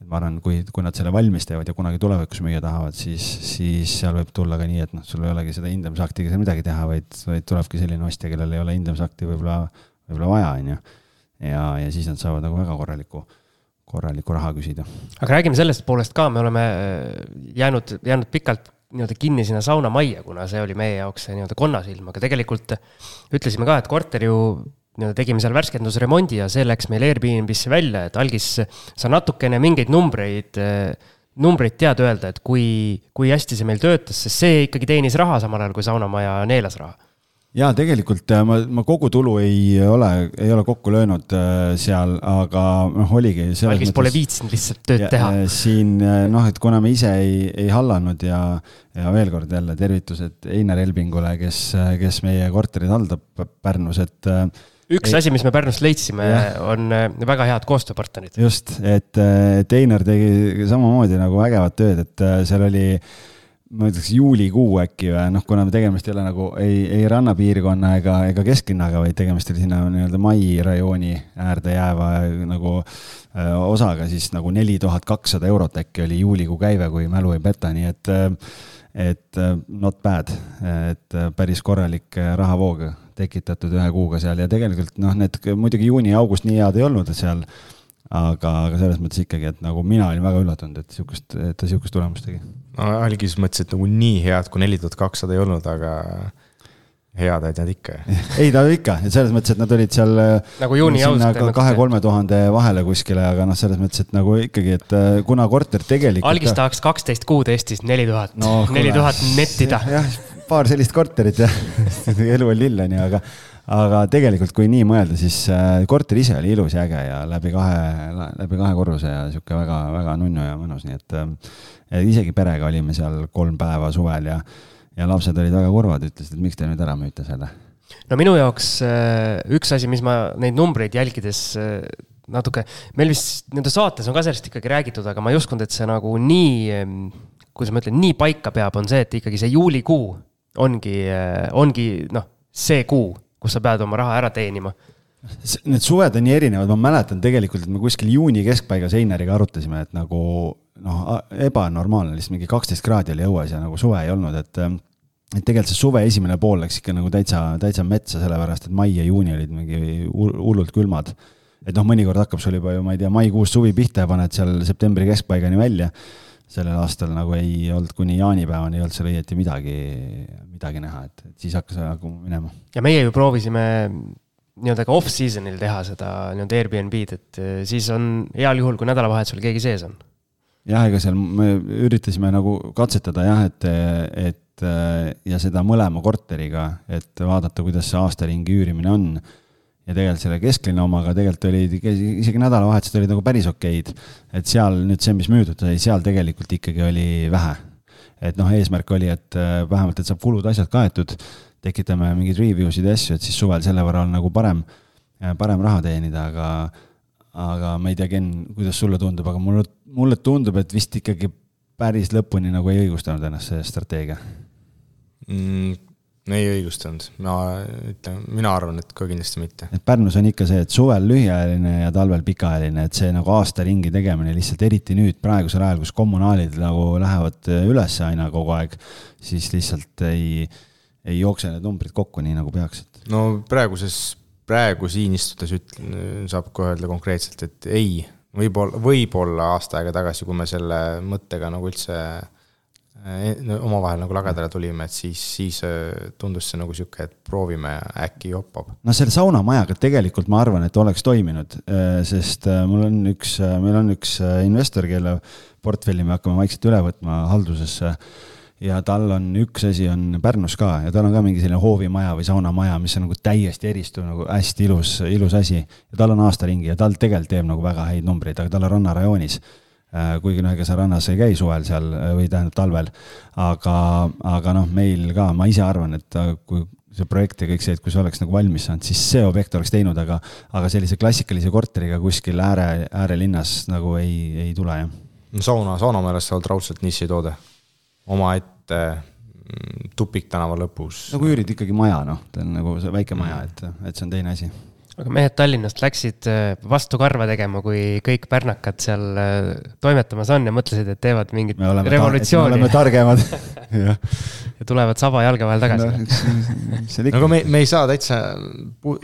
et ma arvan, kui, kui nad selle valmis teevad ja kunagi tulevikus müüa tahavad, siis, siis seal võib tulla ka nii, et noh, sul ei olegi seda hindamisaktiga seal midagi teha, vaid, vaid tulebki selline ostja, kellel ei ole hindamisakti võib-olla, võib-olla vaja, on ju. ja, ja siis nad saavad nagu väga korraliku, korralikku raha küsida. aga räägime sellest poolest ka, me oleme äh, jäänud, jäänud pikalt nii-öelda kinni sinna saunamajja, kuna see oli meie jaoks see nii-öelda konnasilm, aga tegelikult ütlesime ka, et korter ju nii-öelda tegime seal värskendusremondi ja see läks meil Airbnb-sse välja, et algis sa natukene mingeid numbreid, numbreid tead öelda, et kui, kui hästi see meil töötas, sest see ikkagi teenis raha samal ajal, kui saunamaja neelas raha jaa, tegelikult äh, ma, ma kogu tulu ei ole, ei ole kokku löönud äh, seal, aga noh, oligi. algis pole viitsinud lihtsalt tööd ja, teha. Äh, siin noh, et kuna me ise ei, ei hallanud ja, ja veel kord jälle tervitused Einar Elbingule, kes, kes meie korterid haldab Pärnus, et üks asi, mis me Pärnust leidsime, on äh, väga head koostööpartnerid. just, et, et Einar tegi samamoodi nagu vägevat tööd, et äh, seal oli ma ütleks juulikuu äkki või noh, kuna tegemist ei ole nagu ei, ei rannapiirkonna ega, ega kesklinnaga, vaid tegemist oli sinna nii-öelda Mai rajooni äärde jääva nagu äh, osaga, siis nagu neli tuhat kakssada eurot äkki oli juulikuu käive, kui mälu ei peta, nii et et not bad, et päris korralik rahavoog tekitatud ühe kuuga seal ja tegelikult noh, need muidugi juuni ja august nii head ei olnud seal aga, aga selles mõttes ikkagi, et nagu mina olin väga üllatunud, et sihukest, et ta sihukest tulemust tegi. no algis mõtles, et nagu nii head kui neli tuhat kakssada ei olnud, aga head olid nad ikka. [laughs] ei, ta oli ikka, et selles mõttes, et nad olid seal. nagu juuni august. kahe-kolme tuhande vahele kuskile, aga noh, selles mõttes, et nagu ikkagi, et äh, kuna korter tegelikult. algis tahaks kaksteist kuud Eestis neli tuhat, neli tuhat nettida. jah, paar sellist korterit jah [laughs] elu on lill on ju, aga aga tegelikult, kui nii mõelda, siis äh, korter ise oli ilus ja äge ja läbi kahe, läbi kahe korruse ja sihuke väga-väga nunnu ja mõnus, nii et äh, isegi perega olime seal kolm päeva suvel ja, ja lapsed olid väga kurvad, ütlesid, et miks te nüüd ära müüte selle. no minu jaoks äh, üks asi, mis ma neid numbreid jälgides natuke, meil vist nii-öelda saates on ka sellest ikkagi räägitud, aga ma ei uskunud, et see nagu nii, kuidas ma ütlen, nii paika peab, on see, et ikkagi see juulikuu ongi, ongi noh, see kuu kus sa pead oma raha ära teenima. Need suved on nii erinevad, ma mäletan tegelikult, et me kuskil juuni keskpaigas Einariga arutasime, et nagu noh, ebanormaalne, lihtsalt mingi kaksteist kraadi oli õues ja nagu suve ei olnud, et et tegelikult see suve esimene pool läks ikka nagu täitsa, täitsa metsa, sellepärast et mai ja juuni olid mingi hullult külmad. et noh, mõnikord hakkab sul juba ju, ma ei tea, maikuus suvi pihta ja paned seal septembri keskpaigani välja sellel aastal nagu ei olnud kuni jaanipäevani ei olnud seal õieti midagi, midagi näha, et, et siis hakkas nagu minema. ja meie ju proovisime nii-öelda ka off-season'il teha seda nii-öelda Airbnb-d, et eh, siis on heal juhul, kui nädalavahetusel keegi sees on. jah, ega seal me üritasime nagu katsetada jah, et, et ja seda mõlema korteriga, et vaadata, kuidas see aastaringi üürimine on ja tegelikult selle kesklinna omaga tegelikult olid isegi nädalavahetused olid nagu päris okeid. et seal nüüd see, mis müüdud sai, seal tegelikult ikkagi oli vähe. et noh, eesmärk oli, et äh, vähemalt, et saab kulud, asjad kaetud, tekitame mingeid review sid ja asju, et siis suvel selle võrra on nagu parem, äh, parem raha teenida, aga aga ma ei tea, Ken, kuidas sulle tundub, aga mulle, mulle tundub, et vist ikkagi päris lõpuni nagu ei õigustanud ennast see strateegia mm ei õigustanud, ma ütlen, mina arvan, et ka kindlasti mitte. et Pärnus on ikka see, et suvel lühiajaline ja talvel pikaajaline, et see nagu aasta ringi tegemine lihtsalt eriti nüüd praegusel ajal, kus kommunaalid nagu lähevad üles aina kogu aeg, siis lihtsalt ei, ei jookse need numbrid kokku nii nagu peaksid. no praeguses, praegu siin istudes ütlen, saab kohe öelda konkreetselt, et ei, võib-olla, võib-olla aasta aega tagasi, kui me selle mõttega nagu üldse Äh, omavahel nagu lagedale tulime, et siis, siis äh, tundus see nagu sihuke, et proovime, äkki joppab. no selle saunamajaga tegelikult ma arvan, et oleks toiminud, äh, sest mul on üks, meil on üks investor, kelle portfelli me hakkame vaikselt üle võtma haldusesse. ja tal on üks asi on Pärnus ka ja tal on ka mingi selline hoovimaja või saunamaja, mis on nagu täiesti eristuv, nagu hästi ilus, ilus asi. ja tal on aastaringi ja tal tegelikult teeb nagu väga häid numbreid, aga tal on rannarajoonis Äh, kuigi noh, ega sa rannas ei käi suvel seal äh, või tähendab talvel, aga, aga noh, meil ka, ma ise arvan, et äh, kui see projekt ja kõik see, et kui see oleks nagu valmis saanud, siis see objekt oleks teinud, aga, aga sellise klassikalise korteriga kuskil ääre, äärelinnas nagu ei, ei tule, jah. sauna, sauna meelest sa oled raudselt nišitoode. omaette mm, tupiktänava lõpus. no kui üürid ikkagi maja, noh, ta on nagu see väike maja, et, et see on teine asi aga mehed Tallinnast läksid äh, vastu karva tegema, kui kõik pärnakad seal äh, toimetamas on ja mõtlesid, et teevad mingit revolutsiooni. me oleme targemad [laughs] ja tulevad saba jalge vahel tagasi no,. aga me, me ei saa täitsa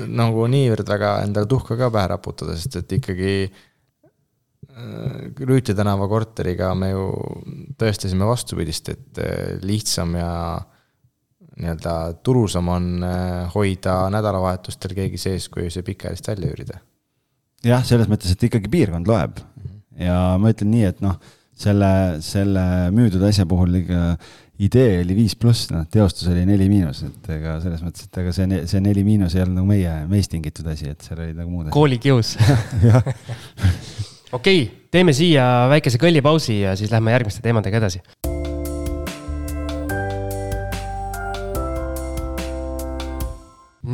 nagu niivõrd väga endale tuhka ka pähe raputada, sest et ikkagi äh, Rüütli tänava korteriga me ju tõestasime vastupidist, et lihtsam ja nii-öelda tulusam on äh, hoida nädalavahetustel keegi sees, kui see pikaajalist välja üürida. jah, selles mõttes, et ikkagi piirkond loeb. Ja ma ütlen nii, et noh, selle, selle müüdud asja puhul ikka idee oli viis pluss, noh, teostus oli neli miinus, et ega selles mõttes, et ega see, see neli miinus ei olnud nagu meie, meist tingitud asi, et seal olid nagu muud asjad. koolikius. [laughs] Okei teeme siia väikese kõllipausi ja siis lähme järgmiste teemadega edasi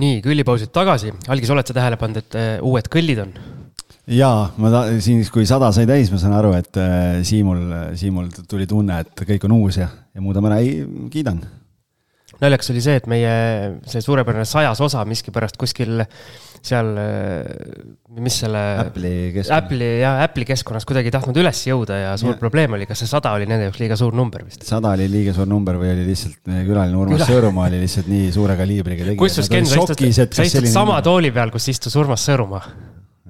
nii, kõllipausid tagasi. algis, oled sa tähele pannud, et uh, uued kõllid on? jaa, ma ta-, siis kui sada sai täis, ma saan aru, et äh, Siimul, Siimul tuli tunne, et kõik on uus ja, ja muudame ära, ei, kiidan. naljakas oli see, et meie see suurepärane sajas osa miskipärast kuskil seal, mis selle. Apple'i keskkonnas. Apple'i ja Apple'i keskkonnas kuidagi ei tahtnud üles jõuda ja suur ja. probleem oli, kas see sada oli nende jaoks liiga suur number vist? sada oli liiga suur number või oli lihtsalt meie külaline Urmas Küla. Sõõrumaa oli lihtsalt nii suure kaliibriga tegija. kusjuures Ken, sa istud, sa istud sama tooli peal, kus istus Urmas Sõõrumaa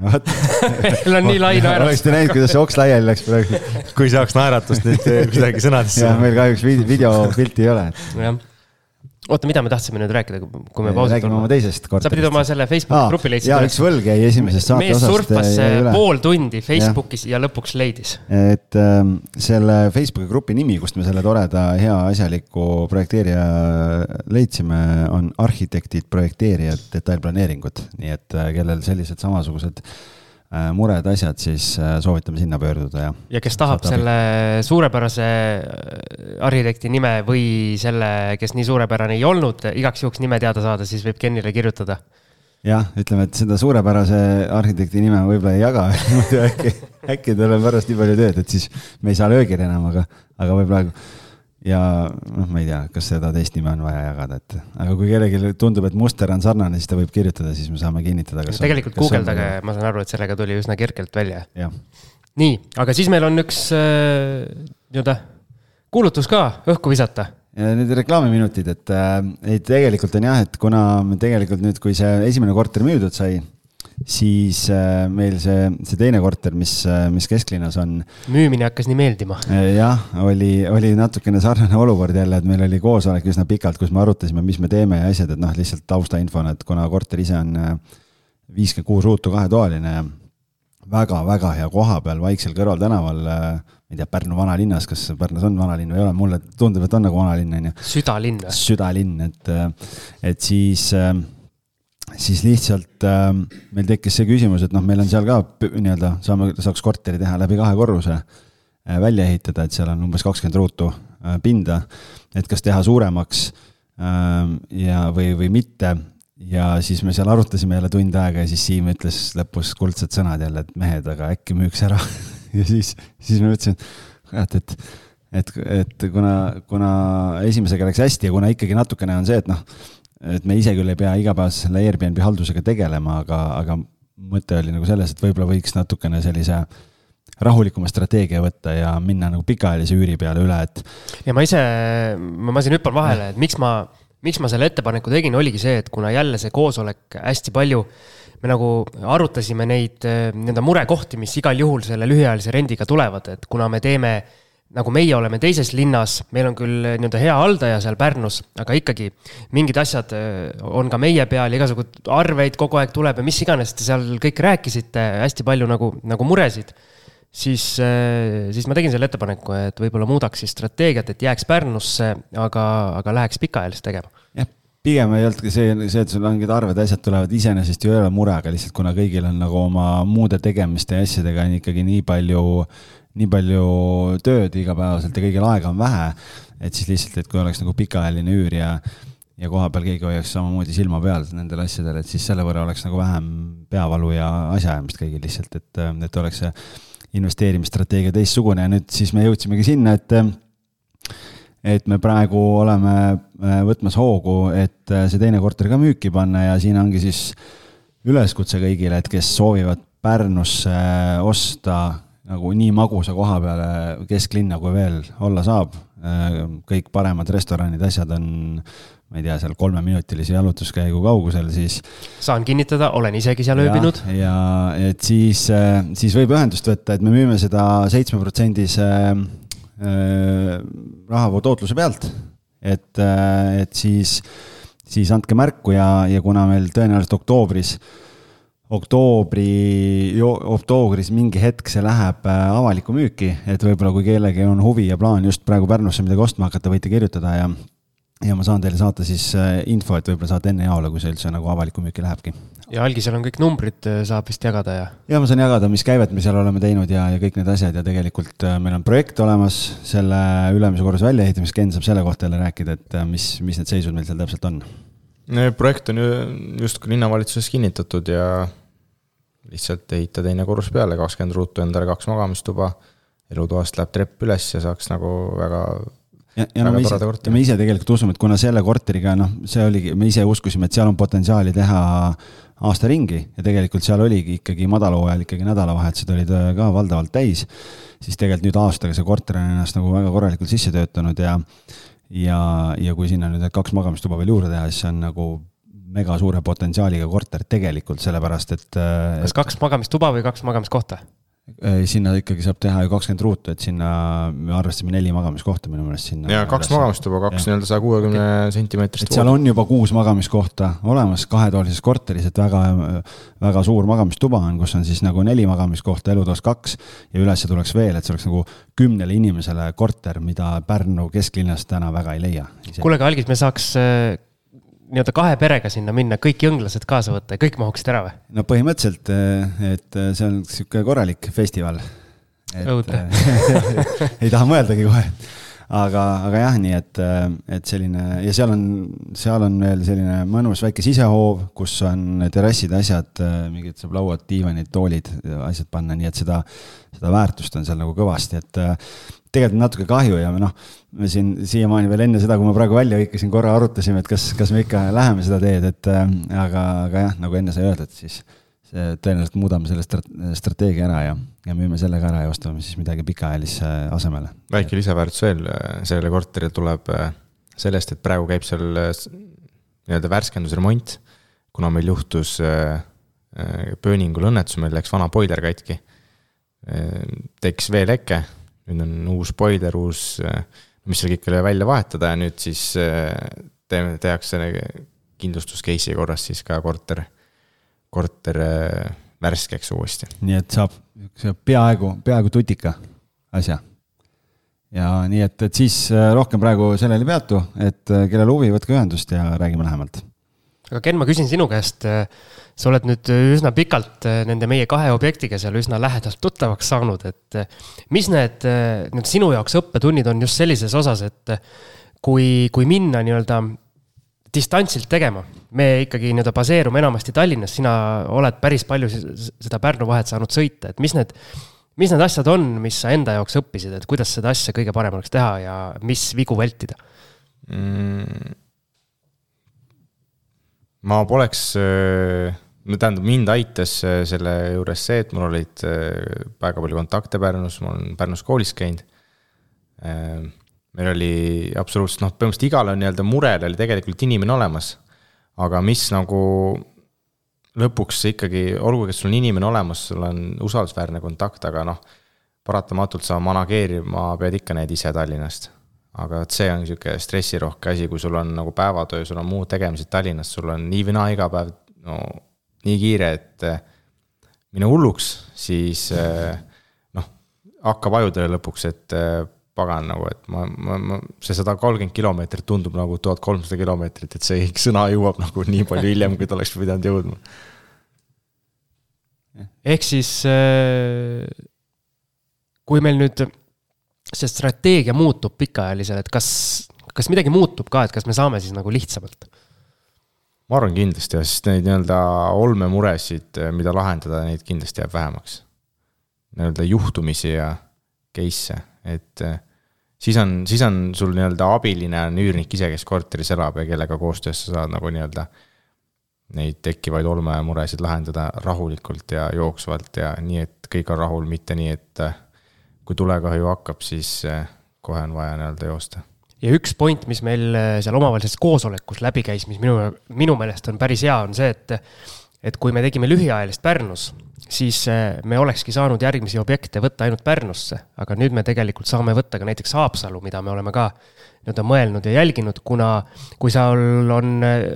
vot [laughs] meil on nii lai naeratus. oleksite näinud, kuidas see oks laiali läks praegu. kui saaks naeratust nüüd kuidagi sõnadesse. jah, meil kahjuks videopilti ei ole. jah oota, mida me tahtsime nüüd rääkida, kui me pausi räägime oma teisest korterist. sa pidid oma selle Facebooki grupi leidsid. jaa, üks võlg jäi esimesest saate osast. mees surfas pool tundi Facebookis ja. ja lõpuks leidis. et ähm, selle Facebooki grupi nimi, kust me selle toreda hea asjaliku projekteerija leidsime, on arhitektid, projekteerijad, detailplaneeringud, nii et äh, kellel sellised samasugused äh, Äh, mured, asjad, siis äh, soovitame sinna pöörduda ja. ja kes tahab selle suurepärase äh, arhitekti nime või selle, kes nii suurepärane ei olnud, igaks juhuks nime teada saada, siis võib Kenile kirjutada. jah, ütleme, et seda suurepärase arhitekti nime võib-olla ei jaga [laughs] muidu äkki, äkki tal on pärast nii palju tööd, et siis me ei saa löögile enam, aga, aga võib-olla ja noh, ma ei tea, kas seda teist nime on vaja jagada, et aga kui kellelgi tundub, et muster on sarnane, siis ta võib kirjutada, siis me saame kinnitada. tegelikult guugeldage, ma saan aru, et sellega tuli üsna kergelt välja. nii, aga siis meil on üks äh, nii-öelda kuulutus ka õhku visata. Need reklaamiminutid, et äh, ei, tegelikult on jah, et kuna tegelikult nüüd, kui see esimene korter müüdud sai siis äh, meil see, see teine korter, mis, äh, mis kesklinnas on. müümine hakkas nii meeldima. Äh, jah, oli, oli natukene sarnane olukord jälle, et meil oli koosolek üsna pikalt, kus me arutasime, mis me teeme ja asjad, et noh, lihtsalt taustainfona, et kuna korter ise on viiskümmend kuus ruutu kahetoaline ja väga-väga hea koha peal Vaiksel kõrvaltänaval, ma ei tea, Pärnu vanalinnas, kas Pärnus on vanalinn või ei ole, mulle tundub, et on nagu vanalinn, on ju. südalinn või? südalinn, et, et siis äh, siis lihtsalt äh, meil tekkis see küsimus, et noh, meil on seal ka nii-öelda, saame, saaks korteri teha läbi kahe korruse äh, välja ehitada, et seal on umbes kakskümmend ruutu äh, pinda. et kas teha suuremaks äh, ja, või, või mitte. ja siis me seal arutasime jälle tund aega ja siis Siim ütles lõpus kuldsed sõnad jälle, et mehed, aga äkki müüks ära [laughs] ja siis, siis ma mõtlesin, kurat, et et, et kuna, kuna esimesega läks hästi ja kuna ikkagi natukene on see, et noh et me ise küll ei pea igapäevaselt selle Airbnb haldusega tegelema, aga, aga mõte oli nagu selles, et võib-olla võiks natukene sellise rahulikuma strateegia võtta ja minna nagu pikaajalise üüri peale üle, et. ja ma ise, ma, siin hüppan vahele, et miks ma, miks ma selle ettepaneku tegin, oligi see, et kuna jälle see koosolek hästi palju me nagu arutasime neid nii-öelda murekohti, mis igal juhul selle lühiajalise rendiga tulevad, et kuna me teeme äh, nagu meie oleme teises linnas, meil on küll eh, nii-öelda hea haldaja seal Pärnus, aga ikkagi mingid asjad eh, on ka meie peal, igasuguseid arveid kogu aeg tuleb ja mis iganes te seal kõik rääkisite, hästi palju nagu, nagu muresid. siis, eh, siis ma tegin selle ettepaneku, et võib-olla muudaks siis strateegiat, et jääks Pärnusse, aga, aga läheks pikaajalist tegema. jah, pigem ei olnudki see, see, et sul mingid arved, asjad tulevad iseenesest ju ei ole mure, aga lihtsalt kuna kõigil on nagu oma muude tegemiste ja asjadega on ikkagi nii palju nii palju tööd igapäevaselt ja kõigil aega on vähe, et siis lihtsalt, et kui oleks nagu pikaajaline üür ja ja kohapeal keegi hoiaks samamoodi silma peal nendel asjadel, et siis selle võrra oleks nagu vähem peavalu ja asjaajamist kõigil lihtsalt, et, et oleks see investeerimisstrateegia teistsugune. Ja nüüd siis me jõudsimegi sinna, et et me praegu oleme äh, võtmas hoogu, et äh, see teine korter ka müüki panna ja siin ongi siis üleskutse kõigile, et kes soovivad Pärnusse osta nagu nii magusa koha peale kesklinna, kui veel olla saab. kõik paremad restoranid, asjad on, ma ei tea, seal kolmeminutilise jalutuskäigu kaugusel, siis. saan kinnitada, olen isegi seal ööbinud. ja et siis, siis võib ühendust võtta, et me müüme seda seitsmeprotsendise äh, rahavoo tootluse pealt. et, et siis, siis andke märku ja, ja kuna meil tõenäoliselt oktoobris äh, oktoobri, oktoobris mingi hetk see läheb äh, avalikku müüki, et võib-olla kui kellelgi on huvi ja plaan just praegu Pärnusse midagi ostma hakata, võite kirjutada ja ja ma saan teile saata siis äh, info, et võib-olla saate enne jaole, kui see üldse nagu avalikku müüki lähebki. ja algisel on kõik numbrid, äh, saab vist jagada ja? ja ma saan jagada, mis käivet me seal oleme teinud ja, ja kõik need asjad ja tegelikult meil on projekt olemas selle ülemise korruse väljaehitamiseks, Ken saab selle kohta jälle rääkida, et mis, mis need seisud meil seal täpselt on. projekt on ju justkui linnavalitsuses kinnitatud ja lihtsalt ehita teine korrus peale, kakskümmend ruutu endale, kaks magamistuba, elutoast läheb trepp üles ja saaks nagu väga ja, ja no me ise, me ise tegelikult usume, et kuna selle korteriga, noh, see oligi, me ise uskusime, et seal on potentsiaali teha aasta ringi ja tegelikult seal oligi ikkagi madalhooajal ikkagi nädalavahetused olid äh, ka valdavalt täis, siis tegelikult nüüd aastaga see korter on ennast nagu väga korralikult sisse töötanud ja ja, ja kui sinna nüüd kaks magamistuba veel juurde teha, siis see on nagu mega suure potentsiaaliga korter tegelikult, sellepärast et. kas et... kaks magamistuba või kaks magamiskohta? sinna ikkagi saab teha ju kakskümmend ruutu, et sinna me arvestasime neli magamiskohta minu meelest sinna. ja kaks magamistuba, kaks nii-öelda saja kuuekümne sentimeetrist. et seal on juba kuus magamiskohta olemas kahetoalises korteris, et väga, väga suur magamistuba on, kus on siis nagu neli magamiskohta, elutoas kaks ja ülesse tuleks veel, et see oleks nagu kümnele inimesele korter, mida Pärnu kesklinnas täna väga ei leia. kuule, aga Algis, me saaks nii-öelda kahe perega sinna minna, kõik jõnglased kaasa võtta ja kõik mahuksid ära või? no põhimõtteliselt, eh, et eh, see on sihuke korralik festival. õudne eh, [laughs] ei taha mõeldagi kohe. Aga, aga jah, nii et, et selline ja seal on, seal on veel selline mõnus väike sisehoov, kus on terrassid, asjad, mingid saab lauad, diivanid, toolid, asjad panna, nii et seda, seda väärtust on seal nagu kõvasti, et tegelikult natuke kahju ja noh, me siin siiamaani veel enne seda, kui ma praegu välja hõikasin, korra arutasime, et kas, kas me ikka läheme seda teed, et aga, aga jah, nagu enne sai öeldud, siis tõenäoliselt muudame selle strateegia ära ja, ja müüme selle ka ära ja ostame siis midagi pikaajalisse asemele. väike lisaväärtus veel äh, sellele korterile tuleb sellest, et praegu käib seal nii-öelda värskendusremont, kuna meil juhtus pööningul õnnetus, meil läks vana boiler katki. tekkis veeleke nüüd on uus boiler, uus, mis seal kõik oli välja vahetada ja nüüd siis eh, teeme, tehakse kindlustus case'i korras siis ka korter, korter eh, värskeks uuesti. nii et saab niisuguse peaaegu, peaaegu tutika asja. ja nii et, et siis eh, rohkem praegu sellel ei peatu, et kellel huvi, võtke ühendust ja räägime lähemalt. aga Ken, ma küsin sinu käest äh, sa oled nüüd üsna pikalt äh, nende meie kahe objektiga seal üsna lähedalt tuttavaks saanud, et äh, mis need, äh, need sinu jaoks õppetunnid on just sellises osas, et kui, kui minna nii-öelda distantsilt tegema, me ikkagi nii-öelda baseerume enamasti Tallinnas, sina oled päris palju seda Pärnu vahet saanud sõita, et mis need, mis need asjad on, mis sa enda jaoks õppisid, et kuidas seda asja kõige parem oleks teha ja mis vigu vältida mm.? ma poleks no tähendab, mind aitas äh, selle juures see, et mul olid äh, väga palju kontakte Pärnus, ma olen Pärnus koolis käinud. Meil oli absoluutselt noh, põhimõtteliselt igale nii-öelda murele oli tegelikult inimene olemas. aga mis nagu lõpuks ikkagi, olgugi, et sul on inimene olemas, sul on usaldusväärne kontakt, aga noh, paratamatult sa manageerima pead ikka neid ise Tallinnast. aga vot see on niisugune stressirohke asi, kui sul on nagu päevatöö, sul on muud tegemised Tallinnas, sul on nii või naa iga päev no nii kiire, et äh, mine hulluks, siis äh, noh, hakkab ajudele lõpuks, et äh, pagan nagu, et ma, ma, ma, see sada kolmkümmend kilomeetrit tundub nagu tuhat kolmsada kilomeetrit, et see [laughs] sõna jõuab nagu nii palju hiljem, kui ta oleks pidanud jõudma. ehk siis kui meil nüüd see strateegia muutub pikaajalisel, et kas, kas midagi muutub ka, et kas me saame siis nagu lihtsamalt? ma arvan kindlasti jah, sest neid nii-öelda olmemuresid, mida lahendada, neid kindlasti jääb vähemaks. nii-öelda juhtumisi ja case'e, et eh, siis on, siis on sul nii-öelda abiline on üürnik ise, kes korteris elab ja kellega koostöös sa saad nagu nii-öelda neid tekkivaid olmemuresid lahendada rahulikult ja jooksvalt ja nii, et kõik on rahul, mitte nii, et eh, kui tulekahju hakkab, siis eh, kohe on vaja nii-öelda joosta. Ja üks point, mis meil seal omavahelises koosolekus läbi käis, mis minu, minu meelest on päris hea, on see, et et kui me tegime lühiajalist Pärnus, siis äh, me olekski saanud järgmisi objekte võtta ainult Pärnusse, aga nüüd me tegelikult saame võtta ka näiteks Haapsalu, mida me oleme ka nii-öelda mõelnud ja jälginud, kuna kui sul on äh,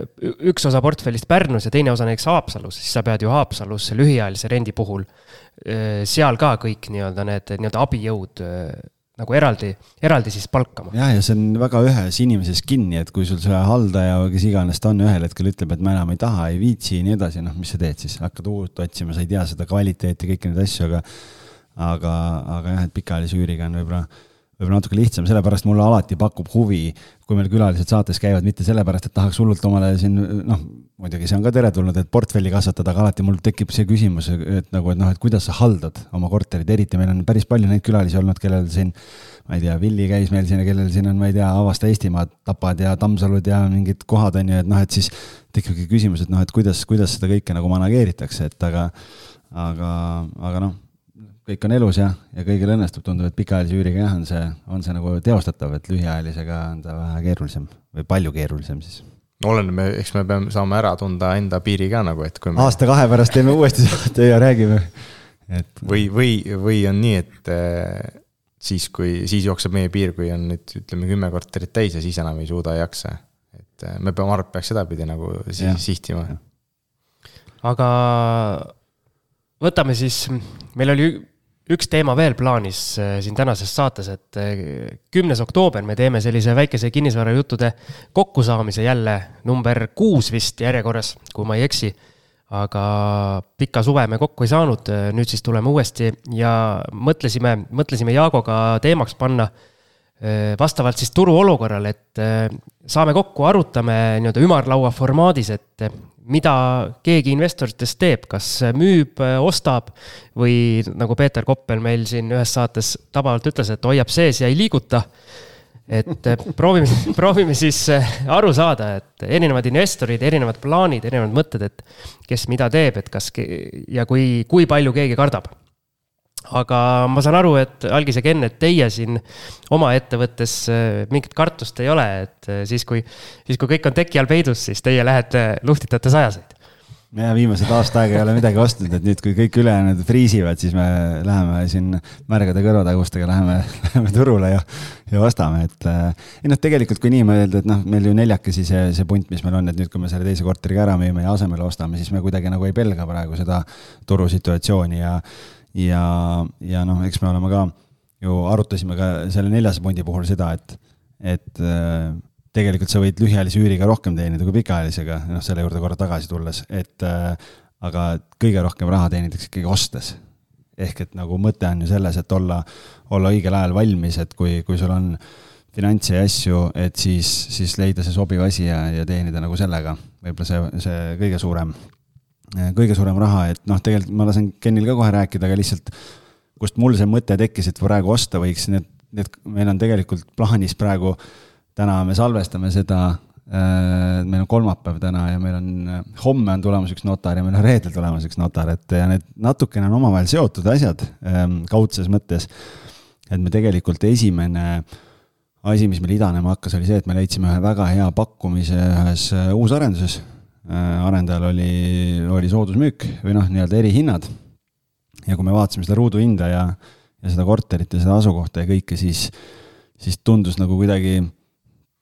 üks osa portfellist Pärnus ja teine osa näiteks Haapsalus, siis sa pead ju Haapsalus lühiajalise rendi puhul seal ka kõik nii-öelda need nii-öelda abijõud nagu eraldi, eraldi siis palkama. jah, ja see on väga ühes inimeses kinni, et kui sul see haldaja või kes iganes ta on, ühel hetkel ütleb, et ma enam ei taha, ei viitsi ja nii edasi, noh, mis sa teed siis, hakkad uut otsima, sa ei tea seda kvaliteeti, kõiki neid asju, aga aga, aga jah, et pikaajalise üüriga on võib-olla, võib-olla natuke lihtsam, sellepärast mulle alati pakub huvi, kui meil külalised saates käivad, mitte sellepärast, et tahaks hullult omale siin noh, muidugi see on ka teretulnud, et portfelli kasvatada, aga alati mul tekib see küsimus, et nagu, et noh, et kuidas sa haldad oma korterit, eriti meil on päris palju neid külalisi olnud, kellel siin ma ei tea, Villi käis meil siin ja kellel siin on, ma ei tea, Avasta Eestimaad, Tapad ja Tammsalud ja mingid kohad on ju, et noh, et siis tekibki küsimus, et noh, et kuidas, kuidas seda kõike nagu manageeritakse, et aga, aga, aga noh kõik on elus ja, ja kõigil õnnestub, tundub, et pikaajalise üüriga jah, on see, on see nagu teostatav, et lühiajalisega on ta vähe keerulisem või palju keerulisem siis. oleneb, eks me peame saama ära tunda enda piiri ka nagu, et kui me. aasta-kahe pärast teeme uuesti saate [laughs] ja räägime, et. või, või, või on nii, et äh, siis, kui, siis jookseb meie piir, kui on nüüd ütleme kümme korterit täis ja siis enam ei suuda, ei jaksa. et äh, me peame, ma arvan, et peaks sedapidi nagu sihtima. aga võtame siis, meil oli üks teema veel plaanis äh, siin tänases saates, et äh, kümnes oktoober me teeme sellise väikese kinnisvarajuttude kokkusaamise jälle, number kuus vist järjekorras, kui ma ei eksi. aga pika suve me kokku ei saanud, äh, nüüd siis tuleme uuesti ja mõtlesime, mõtlesime Jaagoga teemaks panna vastavalt siis turuolukorrale, et saame kokku, arutame nii-öelda ümarlaua formaadis, et mida keegi investoritest teeb, kas müüb, ostab või nagu Peeter Koppel meil siin ühes saates tabavalt ütles, et hoiab sees ja ei liiguta. et proovime, [laughs] proovime siis aru saada, et erinevad investorid, erinevad plaanid, erinevad mõtted, et kes mida teeb, et kas ja kui, kui palju keegi kardab aga ma saan aru, et Algis ja Ken, et teie siin oma ettevõttes äh, mingit kartust ei ole, et äh, siis, kui, siis kui kõik on teki all peidus, siis teie lähete luhtitate sajaseid. ja viimased aasta aega ei ole midagi ostnud, et nüüd, kui kõik ülejäänud friisivad, siis me läheme siin märgade kõrvatagustega läheme, [laughs] läheme turule ja, ja ostame, et. Äh, ei noh, tegelikult kui nii mõelda, et noh, meil ju neljakesi see, see punt, mis meil on, et nüüd, kui me selle teise korteriga ära müüme ja asemele ostame, siis me kuidagi nagu ei pelga praegu seda turusituatsiooni ja ja, ja noh, eks me oleme ka ju arutasime ka selle neljase pundi puhul seda, et, et äh, tegelikult sa võid lühiajalise üüriga rohkem teenida kui pikaajalisega, noh, selle juurde korra tagasi tulles, et äh, aga kõige rohkem raha teenitakse ikkagi ostes. ehk et nagu mõte on ju selles, et olla, olla õigel ajal valmis, et kui, kui sul on finantse ja asju, et siis, siis leida see sobiv asi ja, ja teenida nagu sellega. võib-olla see, see kõige suurem kõige suurem raha, et noh, tegelikult ma lasen Kenil ka kohe rääkida, aga lihtsalt kust mul see mõte tekkis, et praegu osta võiks, need, need, meil on tegelikult plaanis praegu, täna me salvestame seda äh,, meil on kolmapäev täna ja meil on, homme on tulemas üks notar ja meil on reedel tulemas üks notar, et ja need natukene on omavahel seotud asjad ähm, kaudses mõttes. et me tegelikult esimene asi, mis meil idanema hakkas, oli see, et me leidsime ühe väga hea pakkumise ühes äh, uusarenduses Äh, arendajal oli, oli soodusmüük või noh, nii-öelda erihinnad. ja kui me vaatasime seda ruuduhinda ja, ja seda korterit ja seda asukohta ja kõike, siis, siis tundus nagu kuidagi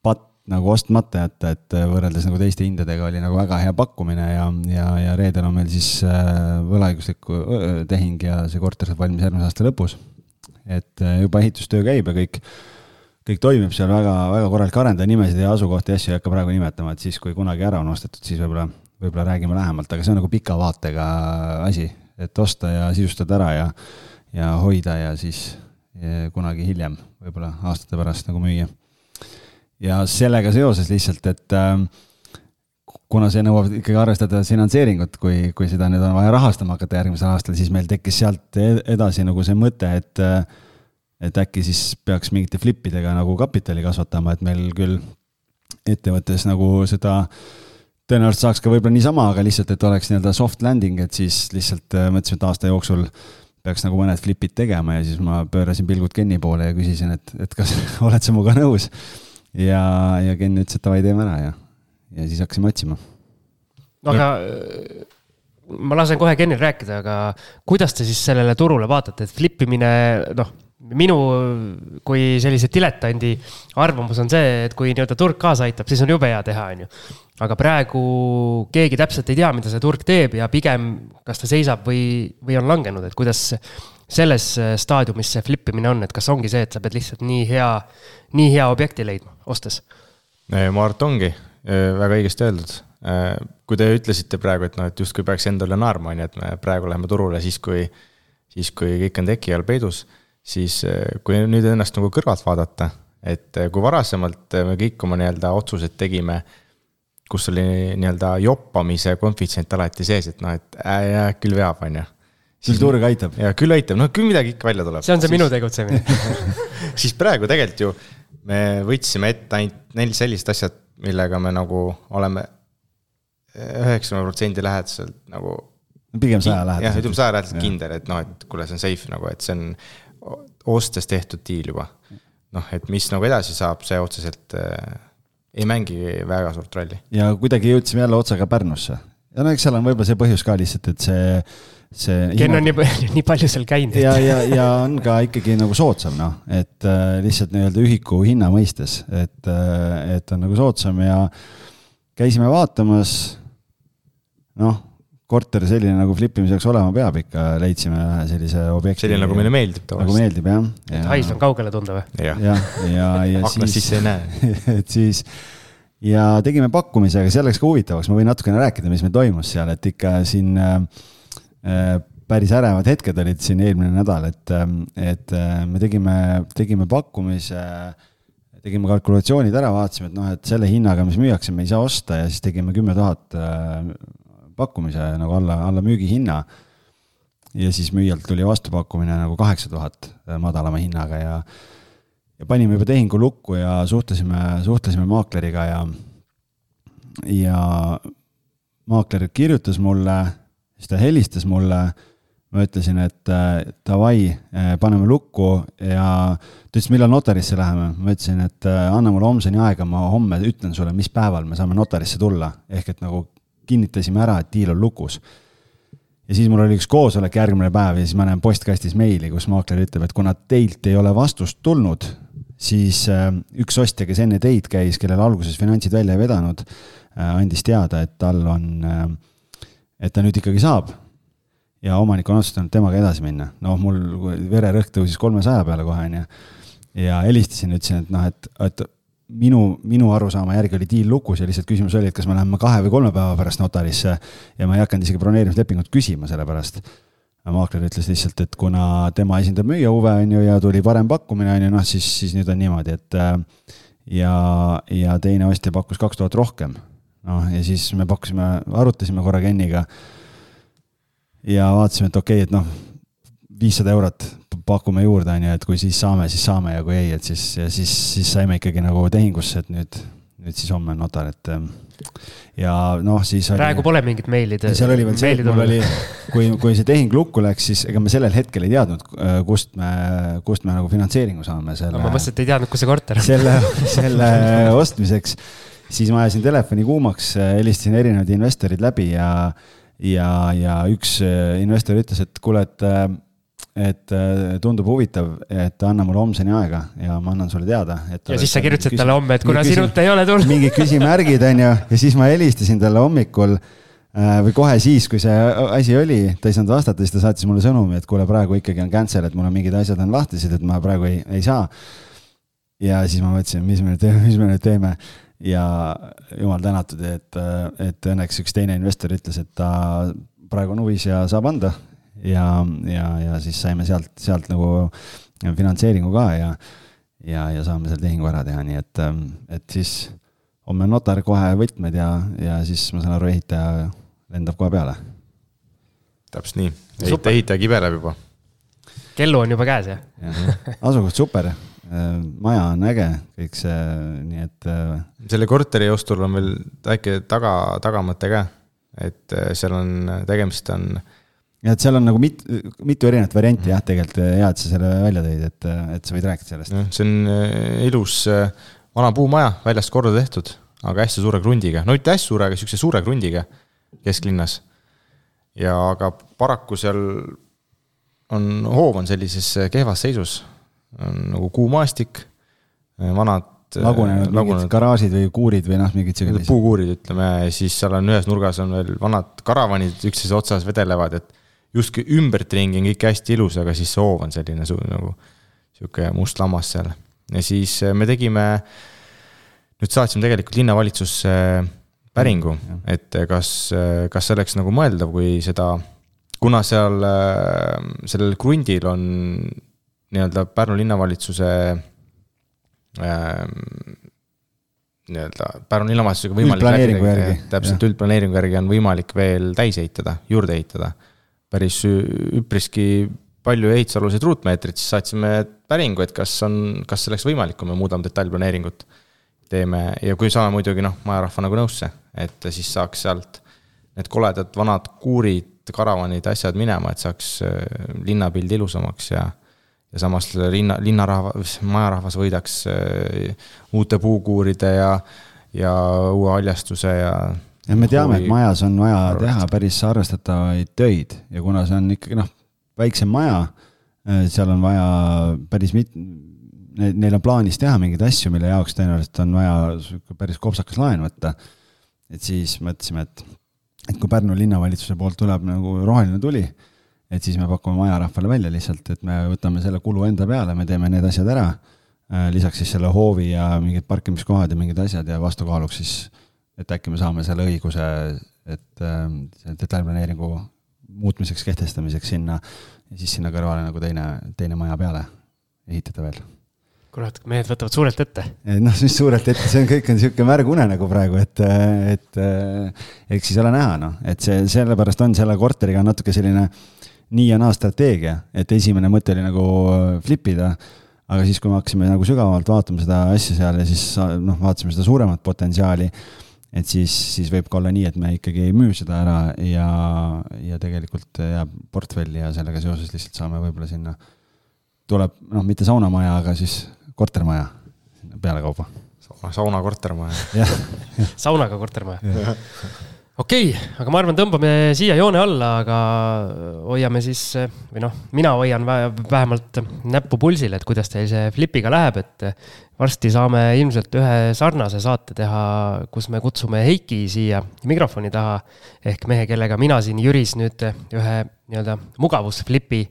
patt nagu ostmata jätta, et võrreldes nagu teiste hindadega oli nagu väga hea pakkumine ja, ja, ja reedel on meil siis äh, võlaõigusliku tehing ja see korter saab valmis järgmise aasta lõpus. et äh, juba ehitustöö käib ja kõik kõik toimib seal väga, väga korralik arendaja, nimesid ja asukohti ja asju ei hakka praegu nimetama, et siis, kui kunagi ära on ostetud, siis võib-olla, võib-olla räägime lähemalt, aga see on nagu pika vaatega asi, et osta ja sisustada ära ja, ja hoida ja siis ja kunagi hiljem, võib-olla aastate pärast nagu müüa. ja sellega seoses lihtsalt, et äh, kuna see nõuab ikkagi arvestada finantseeringut, kui, kui seda nüüd on vaja rahastama hakata järgmisel aastal, siis meil tekkis sealt edasi nagu see mõte, et äh, et äkki siis peaks mingite flipidega nagu kapitali kasvatama, et meil küll ettevõttes nagu seda tõenäoliselt saaks ka võib-olla niisama, aga lihtsalt, et oleks nii-öelda soft landing, et siis lihtsalt äh, mõtlesime, et aasta jooksul peaks nagu mõned flipid tegema ja siis ma pöörasin pilgud Kenni poole ja küsisin, et, et kas [laughs] oled sa minuga nõus. ja, ja Ken ütles, et davai, teeme ära ja, ja siis hakkasime otsima. aga äh, ma lasen kohe Kenil rääkida, aga kuidas te siis sellele turule vaatate, et flip imine, noh minu kui sellise diletandi arvamus on see, et kui nii-öelda turg kaasa aitab, siis on jube hea teha, on ju. aga praegu keegi täpselt ei tea, mida see turg teeb ja pigem, kas ta seisab või, või on langenud, et kuidas selles staadiumis see flip imine on, et kas ongi see, et sa pead lihtsalt nii hea, nii hea objekti leidma, ostes? ma arvan, et ongi, väga õigesti öeldud. kui te ütlesite praegu, et noh, et justkui peaks endale naerma, on ju, et me praegu läheme turule siis, kui, siis kui kõik on teki all peidus siis äh, kui nüüd ennast nagu kõrvalt vaadata, et äh, kui varasemalt me kõik oma nii-öelda otsused tegime, kus oli nii-öelda joppamise konfitsient alati sees, et noh, et äh, küll veab, on ju. küll turg aitab. ja küll aitab, noh küll midagi ikka välja tuleb. see on see siis, minu tegutsemine [laughs] siis praegu tegelikult ju me võtsime ette ainult neli sellist asjad, millega me nagu oleme üheksakümne protsendi lähedaselt nagu. pigem saja lähedaselt. jah, ütleme saja lähedaselt kindel, et noh, et kuule, see on safe nagu, et see on ostes tehtud diil juba. noh, et mis nagu edasi saab, see otseselt äh, ei mängi väga suurt rolli. ja kuidagi jõudsime jälle otsaga Pärnusse. ja no eks seal on võib-olla see põhjus ka lihtsalt, et see, see. Ken on nii, [laughs] nii palju seal käinud. ja, ja, ja on ka ikkagi nagu soodsam noh, et äh, lihtsalt nii-öelda ühiku hinna mõistes, et äh,, et on nagu soodsam ja käisime vaatamas noh, korter selline nagu flippimiseks olema peab ikka, leidsime ühe sellise objekti. selline, nagu meile meeldib tavaliselt. nagu meeldib jah ja.. et hais on kaugele tunda või? jah, ja, ja, [laughs] ja aknast sisse ei näe [laughs] et siis ja tegime pakkumise, aga see läks ka huvitavaks, ma võin natukene rääkida, mis meil toimus seal, et ikka siin äh, äh päris ärevad hetked olid siin eelmine nädal, et, äh, et äh, me tegime, tegime pakkumise tegime kalkulatsioonid ära, vaatasime, et noh, et selle hinnaga, mis müüakse, me ei saa osta ja siis tegime kümme tuhat pakkumise nagu alla, alla müügihinna. ja siis müüjalt tuli vastupakkumine nagu kaheksa tuhat äh, madalama hinnaga ja, ja panime juba tehingu lukku ja suhtlesime, suhtlesime maakleriga ja, ja maakler kirjutas mulle, siis ta helistas mulle ma ütlesin, et äh, davai, äh, paneme lukku ja ta ütles, millal notarisse läheme. ma ütlesin, et anna mulle homseni aega, ma homme ütlen sulle, mis päeval me saame notarisse tulla. ehk et nagu kinnitasime ära, et diil on lukus. ja siis mul oli üks koosolek järgmine päev ja siis ma näen postkastis meili, kus maakler ütleb, et kuna teilt ei ole vastust tulnud, siis äh, üks ostja, kes enne teid käis, kellel alguses finantsid välja ei vedanud, äh, andis teada, et tal on, äh, et ta nüüd ikkagi saab ja omanik on otsustanud temaga edasi minna. noh, mul vererõhk tõusis kolmesaja peale kohe, onju. ja helistasin, ütlesin, et noh, et, et minu, minu arusaama järgi oli diil lukus ja lihtsalt küsimus oli, et kas me läheme kahe või kolme päeva pärast notarisse ja ma ei hakanud isegi broneerimislepingut küsima selle pärast. maakler ütles lihtsalt, et kuna tema esindab müüja huve, on ju, ja tuli parem pakkumine, on ju, noh, siis, siis nüüd on niimoodi, et äh, ja, ja teine ostja pakkus kaks tuhat rohkem. noh, ja siis me pakkusime, arutasime korra Kenniga ja vaatasime, et okei okay,, et noh, viissada eurot pakume juurde, on ju, et kui siis saame, siis saame ja kui ei, et siis, siis, siis saime ikkagi nagu tehingusse, et nüüd, nüüd siis homme on notar, et ja noh, siis oli, praegu pole mingit meilide. seal oli veel see, et mul oli, [laughs] kui, kui see tehing lukku läks, siis ega me sellel hetkel ei teadnud, äh, kust me, kust me nagu finantseeringu saame selle. ma mõtlesin, et ei teadnud, kus see korter on. selle, selle [laughs] ostmiseks, siis ma ajasin telefoni kuumaks, helistasin erinevad investorid läbi ja, ja, ja üks äh, investor ütles, et kuule, et et äh, tundub huvitav, et anna mulle homseni aega ja ma annan sulle teada. ja siis sa kirjutasid talle homme, et kuna sinult ei ole tulnud. mingid küsimärgid, on ju, ja siis ma helistasin talle hommikul äh, või kohe siis, kui see asi oli, ta ei saanud vastata, siis ta saatis mulle sõnumi, et kuule, praegu ikkagi on cancel, et mul on mingid asjad on lahtised, et ma praegu ei, ei saa. ja siis ma mõtlesin, mis me nüüd teeme, mis me nüüd teeme ja jumal tänatud, et, et õnneks üks teine investor ütles, et ta praegu on huvis ja saab anda ja, ja, ja siis saime sealt, sealt nagu finantseeringu ka ja, ja, ja saame selle tehingu ära teha, nii et, et siis homme on notar kohe võtmed ja, ja siis ma saan aru, ehitaja lendab kohe peale. täpselt nii, ehitaja, ehitaja kibeleb juba. kellu on juba käes, jah ja,? asukoht super, maja on äge, kõik see, nii et. selle korteri ostul on veel väike taga, tagamõte ka, et seal on, tegemist on et seal on nagu mit-, mitu erinevat varianti jah, tegelikult eh, hea, et sa selle välja tõid, et, eh, et sa võid rääkida sellest. see on eh, ilus vana puumaja, väljast korda tehtud, aga hästi suure krundiga, no mitte hästi suure, aga sihukese suure krundiga kesklinnas. ja aga paraku seal on, hoov on sellises kehvas seisus, on nagu kuumaastik, vanad lagunenud mingid garaažid või kuurid või noh, mingid sellised. puukuurid, ütleme, siis seal on ühes nurgas on veel vanad karavanid üksteise otsas vedelevad, et justkui ümbertringi on kõik hästi ilus, aga siis see hoov on selline su, nagu sihuke must lammas seal. ja siis äh, me tegime, nüüd saatsime tegelikult linnavalitsusse päringu, et kas, äh, kas see oleks nagu mõeldav, kui seda, kuna seal, äh, sellel krundil on nii-öelda Pärnu linnavalitsuse nii-öelda Pärnu linnavalitsusega võimalik Üldplaneeringu järgi, täpselt, üldplaneeringu järgi on võimalik veel täis ehitada, juurde ehitada. Päris üpriski palju ehitusaluseid ruutmeetreid, siis saatsime päringu, et kas on, kas see oleks võimalik, kui me muudame detailplaneeringut. teeme ja kui saame muidugi noh, majarahva nagu nõusse, et siis saaks sealt need koledad vanad kuurid, karavanid, asjad minema, et saaks äh, linnapilt ilusamaks ja ja samas linna, linnarahvas, majarahvas võidaks äh, uute puukuuride ja, ja uue haljastuse ja. Ja me teame, et majas on vaja teha päris arvestatavaid töid ja kuna see on ikkagi noh, väiksem maja, seal on vaja päris mit-, neil on plaanis teha mingeid asju, mille jaoks tõenäoliselt on vaja sihuke päris kopsakas laen võtta. et siis mõtlesime, et, et kui Pärnu linnavalitsuse poolt tuleb nagu roheline tuli, et siis me pakume majarahvale välja lihtsalt, et me võtame selle kulu enda peale, me teeme need asjad ära. lisaks siis selle hoovi ja mingid parkimiskohad ja mingid asjad ja vastukaaluks siis, et äkki me saame selle õiguse, et äh, see detailplaneeringu muutmiseks, kehtestamiseks sinna ja siis sinna kõrvale nagu teine, teine maja peale ehitada veel kurat, mehed võtavad suurelt ette. noh, siis suurelt ette, see on kõik on niisugune märg unenägu praegu, et, et eks siis ole näha, noh, et see, sellepärast on selle korteriga on natuke selline nii ja naa strateegia, et esimene mõte oli nagu flip ida, aga siis, kui me hakkasime nagu sügavamalt vaatama seda asja seal ja siis noh, vaatasime seda suuremat potentsiaali, et siis, siis võib ka olla nii, et me ikkagi ei müü seda ära ja, ja tegelikult jääb portfelli ja sellega seoses lihtsalt saame võib-olla sinna, tuleb noh, mitte saunamaja, aga siis kortermaja pealekauba. sauna kortermaja. jah. saunaga kortermaja. [laughs] okei okay,, aga ma arvan, tõmbame siia joone alla, aga hoiame siis või noh, mina hoian vähemalt näppu pulsil, et kuidas teil see Flipiga läheb, et varsti saame ilmselt ühe sarnase saate teha, kus me kutsume Heiki siia mikrofoni taha. ehk mehe, kellega mina siin Jüris nüüd ühe nii-öelda mugavusflipi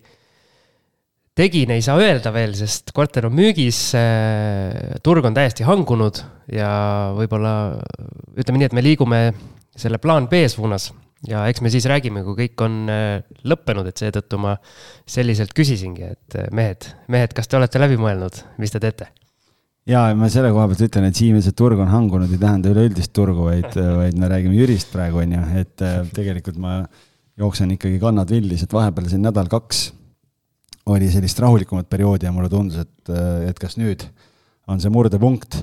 tegin, ei saa öelda veel, sest korter on müügis. turg on täiesti hangunud ja võib-olla ütleme nii, et me liigume selle plaan B suunas ja eks me siis räägime, kui kõik on lõppenud, et seetõttu ma selliselt küsisingi, et mehed, mehed, kas te olete läbi mõelnud, mis te teete? ja ma selle koha pealt ütlen, et see turg on hangunud, ei tähenda üleüldist turgu, vaid, [laughs] vaid me räägime Jürist praegu on ju, et tegelikult ma jooksen ikkagi kannad villis, et vahepeal siin nädal-kaks oli sellist rahulikumat perioodi ja mulle tundus, et, et kas nüüd on see murdepunkt.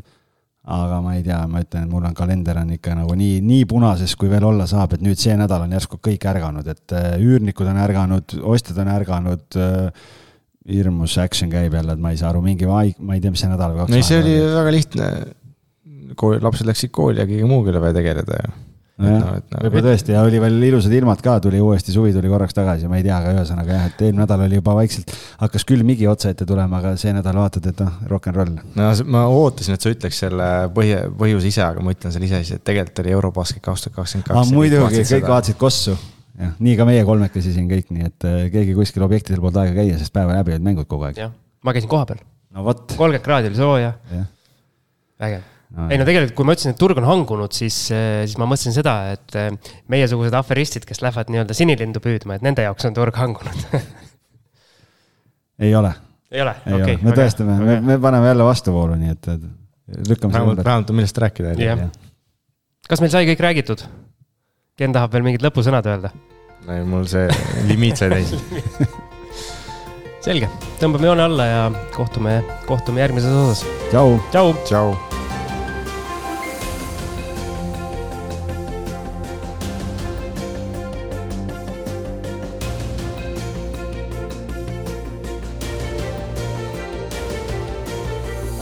Aga ma ei tea, ma ütlen, et mul on kalender on ikka nagu nii, nii punases, kui veel olla saab, et nüüd see nädal on järsku kõik ärganud, et üürnikud on ärganud, ostjad on ärganud. hirmus action käib jälle, et ma ei saa aru, mingi, ma ei tea, mis see nädal või kaks. ei, see oli väga lihtne. kool, lapsed läksid kooli ja kõige muuga oli vaja tegeleda ju nojah, võib-olla tõesti ja oli veel ilusad ilmad ka, tuli uuesti, suvi tuli korraks tagasi, ma ei tea, aga ühesõnaga jah, et eelmine nädal oli juba vaikselt, hakkas küll migi otsa ette tulema, aga see nädal vaatad, et noh, rock n roll. no ma ootasin, et sa ütleks selle põhi, põhjuse ise, aga ma ütlen selle ise siis, et tegelikult oli Eurobasket kaks tuhat kakskümmend kaks. muidugi, kõik vaatasid kossu. jah, nii ka meie kolmekesi siin kõik, nii et keegi kuskil objektidel polnud aega käia, sest päeva läbi olid mängud kogu aeg. jah, ma käisin kohapeal. no vot. kolmkümmend kraadi oli sooja. vägev no, ei no tegelikult, kui ma ütlesin, et turg on hangunud, siis, siis ma mõtlesin seda, et meiesugused aferistid, kes lähevad nii-öelda sinilindu püüdma, et nende jaoks on turg hangunud [laughs] ei ole. ei ole, okei okay,. me tõestame, me, me paneme jälle vastuvoolu, nii et lükkame selle ümber. vähemalt on millest rääkida. kas meil sai kõik räägitud? Ken tahab veel mingid lõpusõnad öelda? ei, mul see limiit sai täis [laughs] selge, tõmbame joone alla ja kohtume, kohtume järgmises osas. tšau. tšau. tšau.